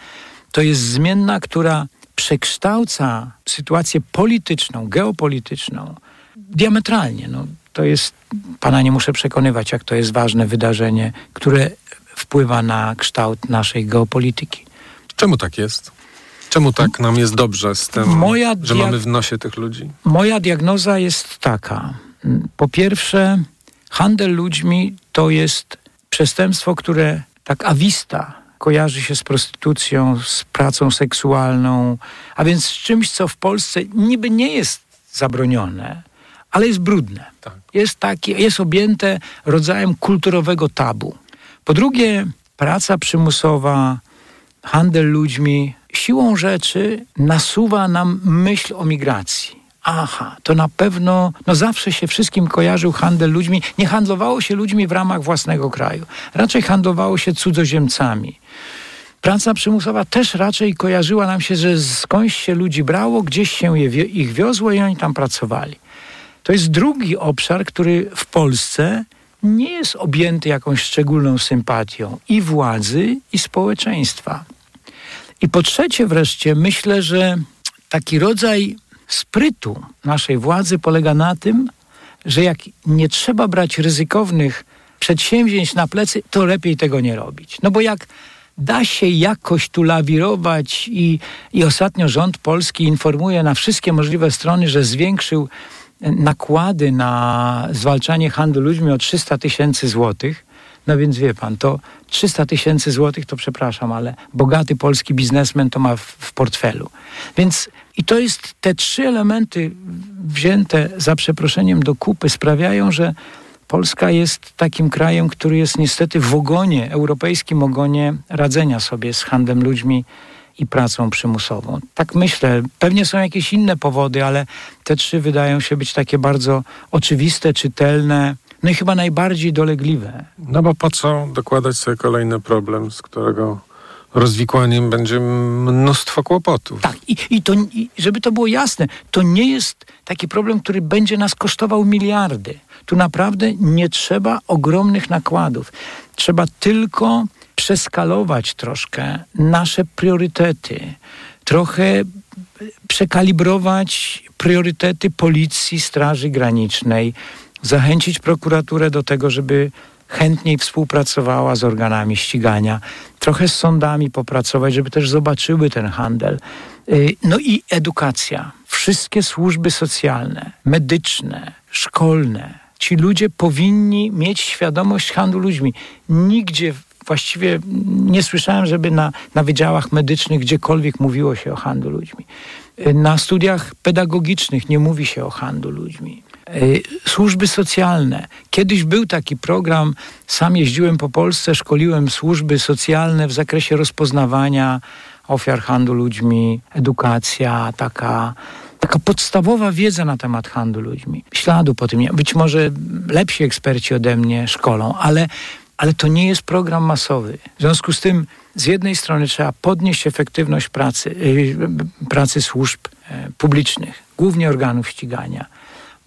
to jest zmienna, która przekształca sytuację polityczną, geopolityczną diametralnie. No, to jest, pana nie muszę przekonywać, jak to jest ważne wydarzenie, które wpływa na kształt naszej geopolityki. Czemu tak jest? Czemu tak nam jest dobrze z tym, moja że mamy w nosie tych ludzi? Moja diagnoza jest taka. Po pierwsze, handel ludźmi to jest przestępstwo, które tak awista kojarzy się z prostytucją, z pracą seksualną, a więc z czymś, co w Polsce niby nie jest zabronione, ale jest brudne. Tak. Jest, takie, jest objęte rodzajem kulturowego tabu. Po drugie, praca przymusowa, handel ludźmi, siłą rzeczy nasuwa nam myśl o migracji aha, to na pewno, no zawsze się wszystkim kojarzył handel ludźmi. Nie handlowało się ludźmi w ramach własnego kraju. Raczej handlowało się cudzoziemcami. Praca przymusowa też raczej kojarzyła nam się, że skądś się ludzi brało, gdzieś się je, ich wiozło i oni tam pracowali. To jest drugi obszar, który w Polsce nie jest objęty jakąś szczególną sympatią i władzy, i społeczeństwa. I po trzecie wreszcie myślę, że taki rodzaj sprytu naszej władzy polega na tym, że jak nie trzeba brać ryzykownych przedsięwzięć na plecy, to lepiej tego nie robić. No bo jak da się jakoś tu lawirować i, i ostatnio rząd polski informuje na wszystkie możliwe strony, że zwiększył nakłady na zwalczanie handlu ludźmi o 300 tysięcy złotych, no więc wie pan, to 300 tysięcy złotych to przepraszam, ale bogaty polski biznesmen to ma w, w, portfelu. Więc i to jest te trzy elementy wzięte za przeproszeniem do kupy sprawiają, że Polska jest takim krajem, który jest niestety w ogonie, europejskim ogonie radzenia sobie z handlem ludźmi i pracą przymusową. Tak myślę. Pewnie są jakieś inne powody, ale te trzy wydają się być takie bardzo oczywiste, czytelne, no i chyba najbardziej dolegliwe. No bo po co dokładać sobie kolejny problem, z którego rozwikłaniem będzie mnóstwo kłopotów. Tak, i, i to, i żeby to było jasne, to nie jest taki problem, który będzie nas kosztował miliardy. Tu naprawdę nie trzeba ogromnych nakładów. Trzeba tylko przeskalować troszkę nasze priorytety, trochę przekalibrować priorytety policji, Straży Granicznej, zachęcić prokuraturę do tego, żeby chętniej współpracowała z organami ścigania, trochę z sądami popracować, żeby też zobaczyły ten handel. Y, no i edukacja. Wszystkie służby socjalne, medyczne, szkolne, ci ludzie powinni mieć świadomość handlu ludźmi. Nigdzie właściwie nie słyszałem, żeby na, na wydziałach medycznych gdziekolwiek mówiło się o handlu ludźmi. Y, na studiach pedagogicznych nie mówi się o handlu ludźmi. Y, służby socjalne. Kiedyś był taki program, sam jeździłem po Polsce, szkoliłem służby socjalne w zakresie rozpoznawania ofiar handlu ludźmi, edukacja, taka, taka podstawowa wiedza na temat handlu ludźmi. Śladu po tym, być może lepsi eksperci ode mnie szkolą, ale, ale to nie jest program masowy. W związku z tym z jednej strony trzeba podnieść efektywność pracy, yy, pracy służb yy, publicznych, głównie organów ścigania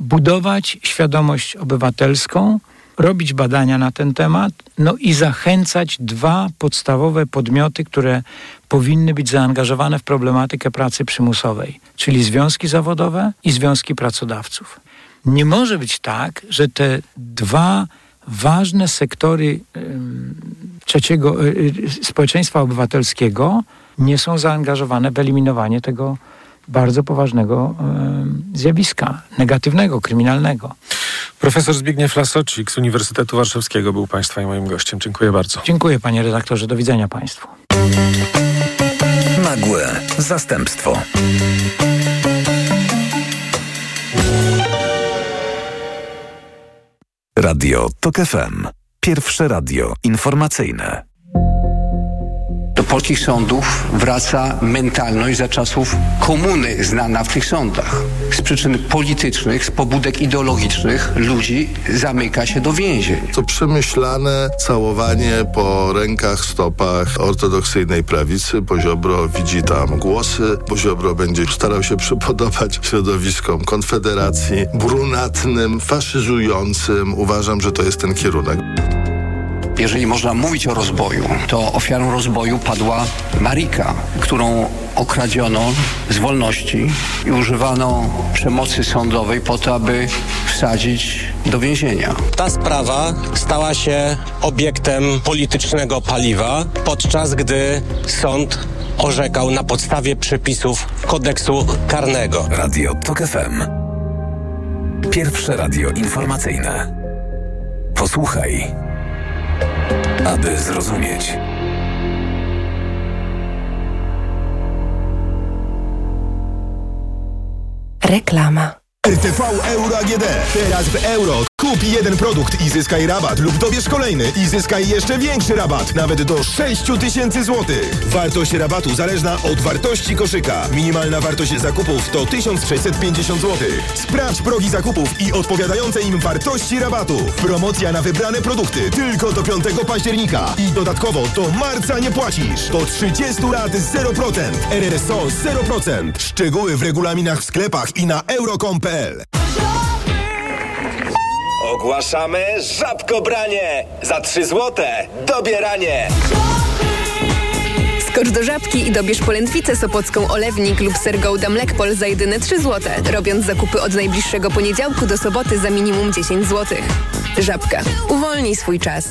budować świadomość obywatelską, robić badania na ten temat, no i zachęcać dwa podstawowe podmioty, które powinny być zaangażowane w problematykę pracy przymusowej, czyli związki zawodowe i związki pracodawców. Nie może być tak, że te dwa ważne sektory trzeciego y, społeczeństwa obywatelskiego nie są zaangażowane w eliminowanie tego bardzo poważnego zjawiska, negatywnego, kryminalnego. Profesor Zbigniew Lasocik z Uniwersytetu Warszawskiego był Państwa i moim gościem. Dziękuję bardzo. Dziękuję panie redaktorze. Do widzenia Państwu. Nagłe zastępstwo. Radio TOK FM. Pierwsze radio informacyjne polskich sądów wraca mentalność za czasów komuny znana w tych sądach. Z przyczyn politycznych, z pobudek ideologicznych ludzi zamyka się do więzień. To przemyślane całowanie po rękach, stopach ortodoksyjnej prawicy. Poziobro widzi tam głosy. Poziobro będzie starał się przypodobać środowiskom Konfederacji, brunatnym, faszyzującym. Uważam, że to jest ten kierunek jeżeli można mówić o rozboju, to ofiarą rozboju padła Marika, którą okradziono z wolności i używano przemocy sądowej po to, aby wsadzić do więzienia. Ta sprawa stała się obiektem politycznego paliwa, podczas gdy sąd orzekał na podstawie przepisów kodeksu karnego. Radio TOK FM. Pierwsze radio informacyjne. Posłuchaj aby zrozumieć. Reklama. RTV Euro AGD. Teraz w euro. Kup jeden produkt i zyskaj rabat lub dobierz kolejny i zyskaj jeszcze większy rabat, nawet do 6 tysięcy złotych. Wartość rabatu zależna od wartości koszyka. Minimalna wartość zakupów to 1650 zł. Sprawdź progi zakupów i odpowiadające im wartości rabatu. Promocja na wybrane produkty tylko do 5 października. I dodatkowo do marca nie płacisz. Do 30 lat 0%. RRSO 0%. Szczegóły w regulaminach w sklepach i na euro.com.pl Ogłaszamy żabkobranie! Za 3 złote dobieranie! Skocz do Żabki i dobierz polędwicę sopocką Olewnik lub ser Gouda Mlekpol za jedyne 3 zł, robiąc zakupy od najbliższego poniedziałku do soboty za minimum 10 zł. Żabka. Uwolnij swój czas.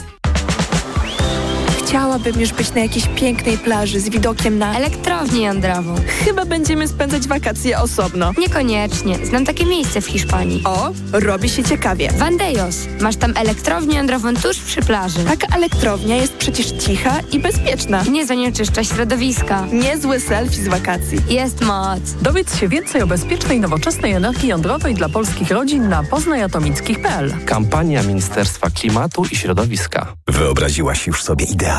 Chciałabym już być na jakiejś pięknej plaży z widokiem na... Elektrownię jądrową. Chyba będziemy spędzać wakacje osobno. Niekoniecznie. Znam takie miejsce w Hiszpanii. O, robi się ciekawie. Vandejos. Masz tam elektrownię jądrową tuż przy plaży. Taka elektrownia jest przecież cicha i bezpieczna. Nie zanieczyszcza środowiska. Niezły selfie z wakacji. Jest moc. Dowiedz się więcej o bezpiecznej, nowoczesnej energii jądrowej dla polskich rodzin na poznajatomickich.pl. Kampania Ministerstwa Klimatu i Środowiska. Wyobraziłaś już sobie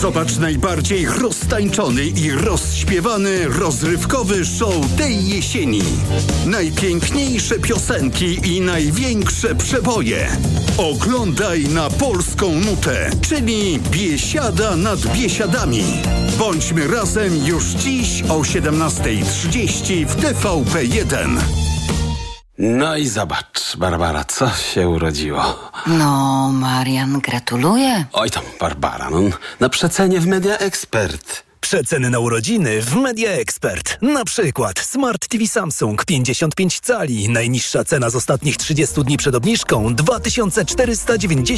Zobacz najbardziej roztańczony i rozśpiewany rozrywkowy show tej jesieni. Najpiękniejsze piosenki i największe przeboje. Oglądaj na polską nutę, czyli Biesiada nad Biesiadami. Bądźmy razem już dziś o 17.30 w TVP1. No i zobacz, Barbara, co się urodziło. No, Marian, gratuluję. Oj tam, Barbara, no, na przecenie w Media Expert. Przeceny na urodziny w Media Expert. Na przykład Smart TV Samsung 55 cali. Najniższa cena z ostatnich 30 dni przed obniżką 2490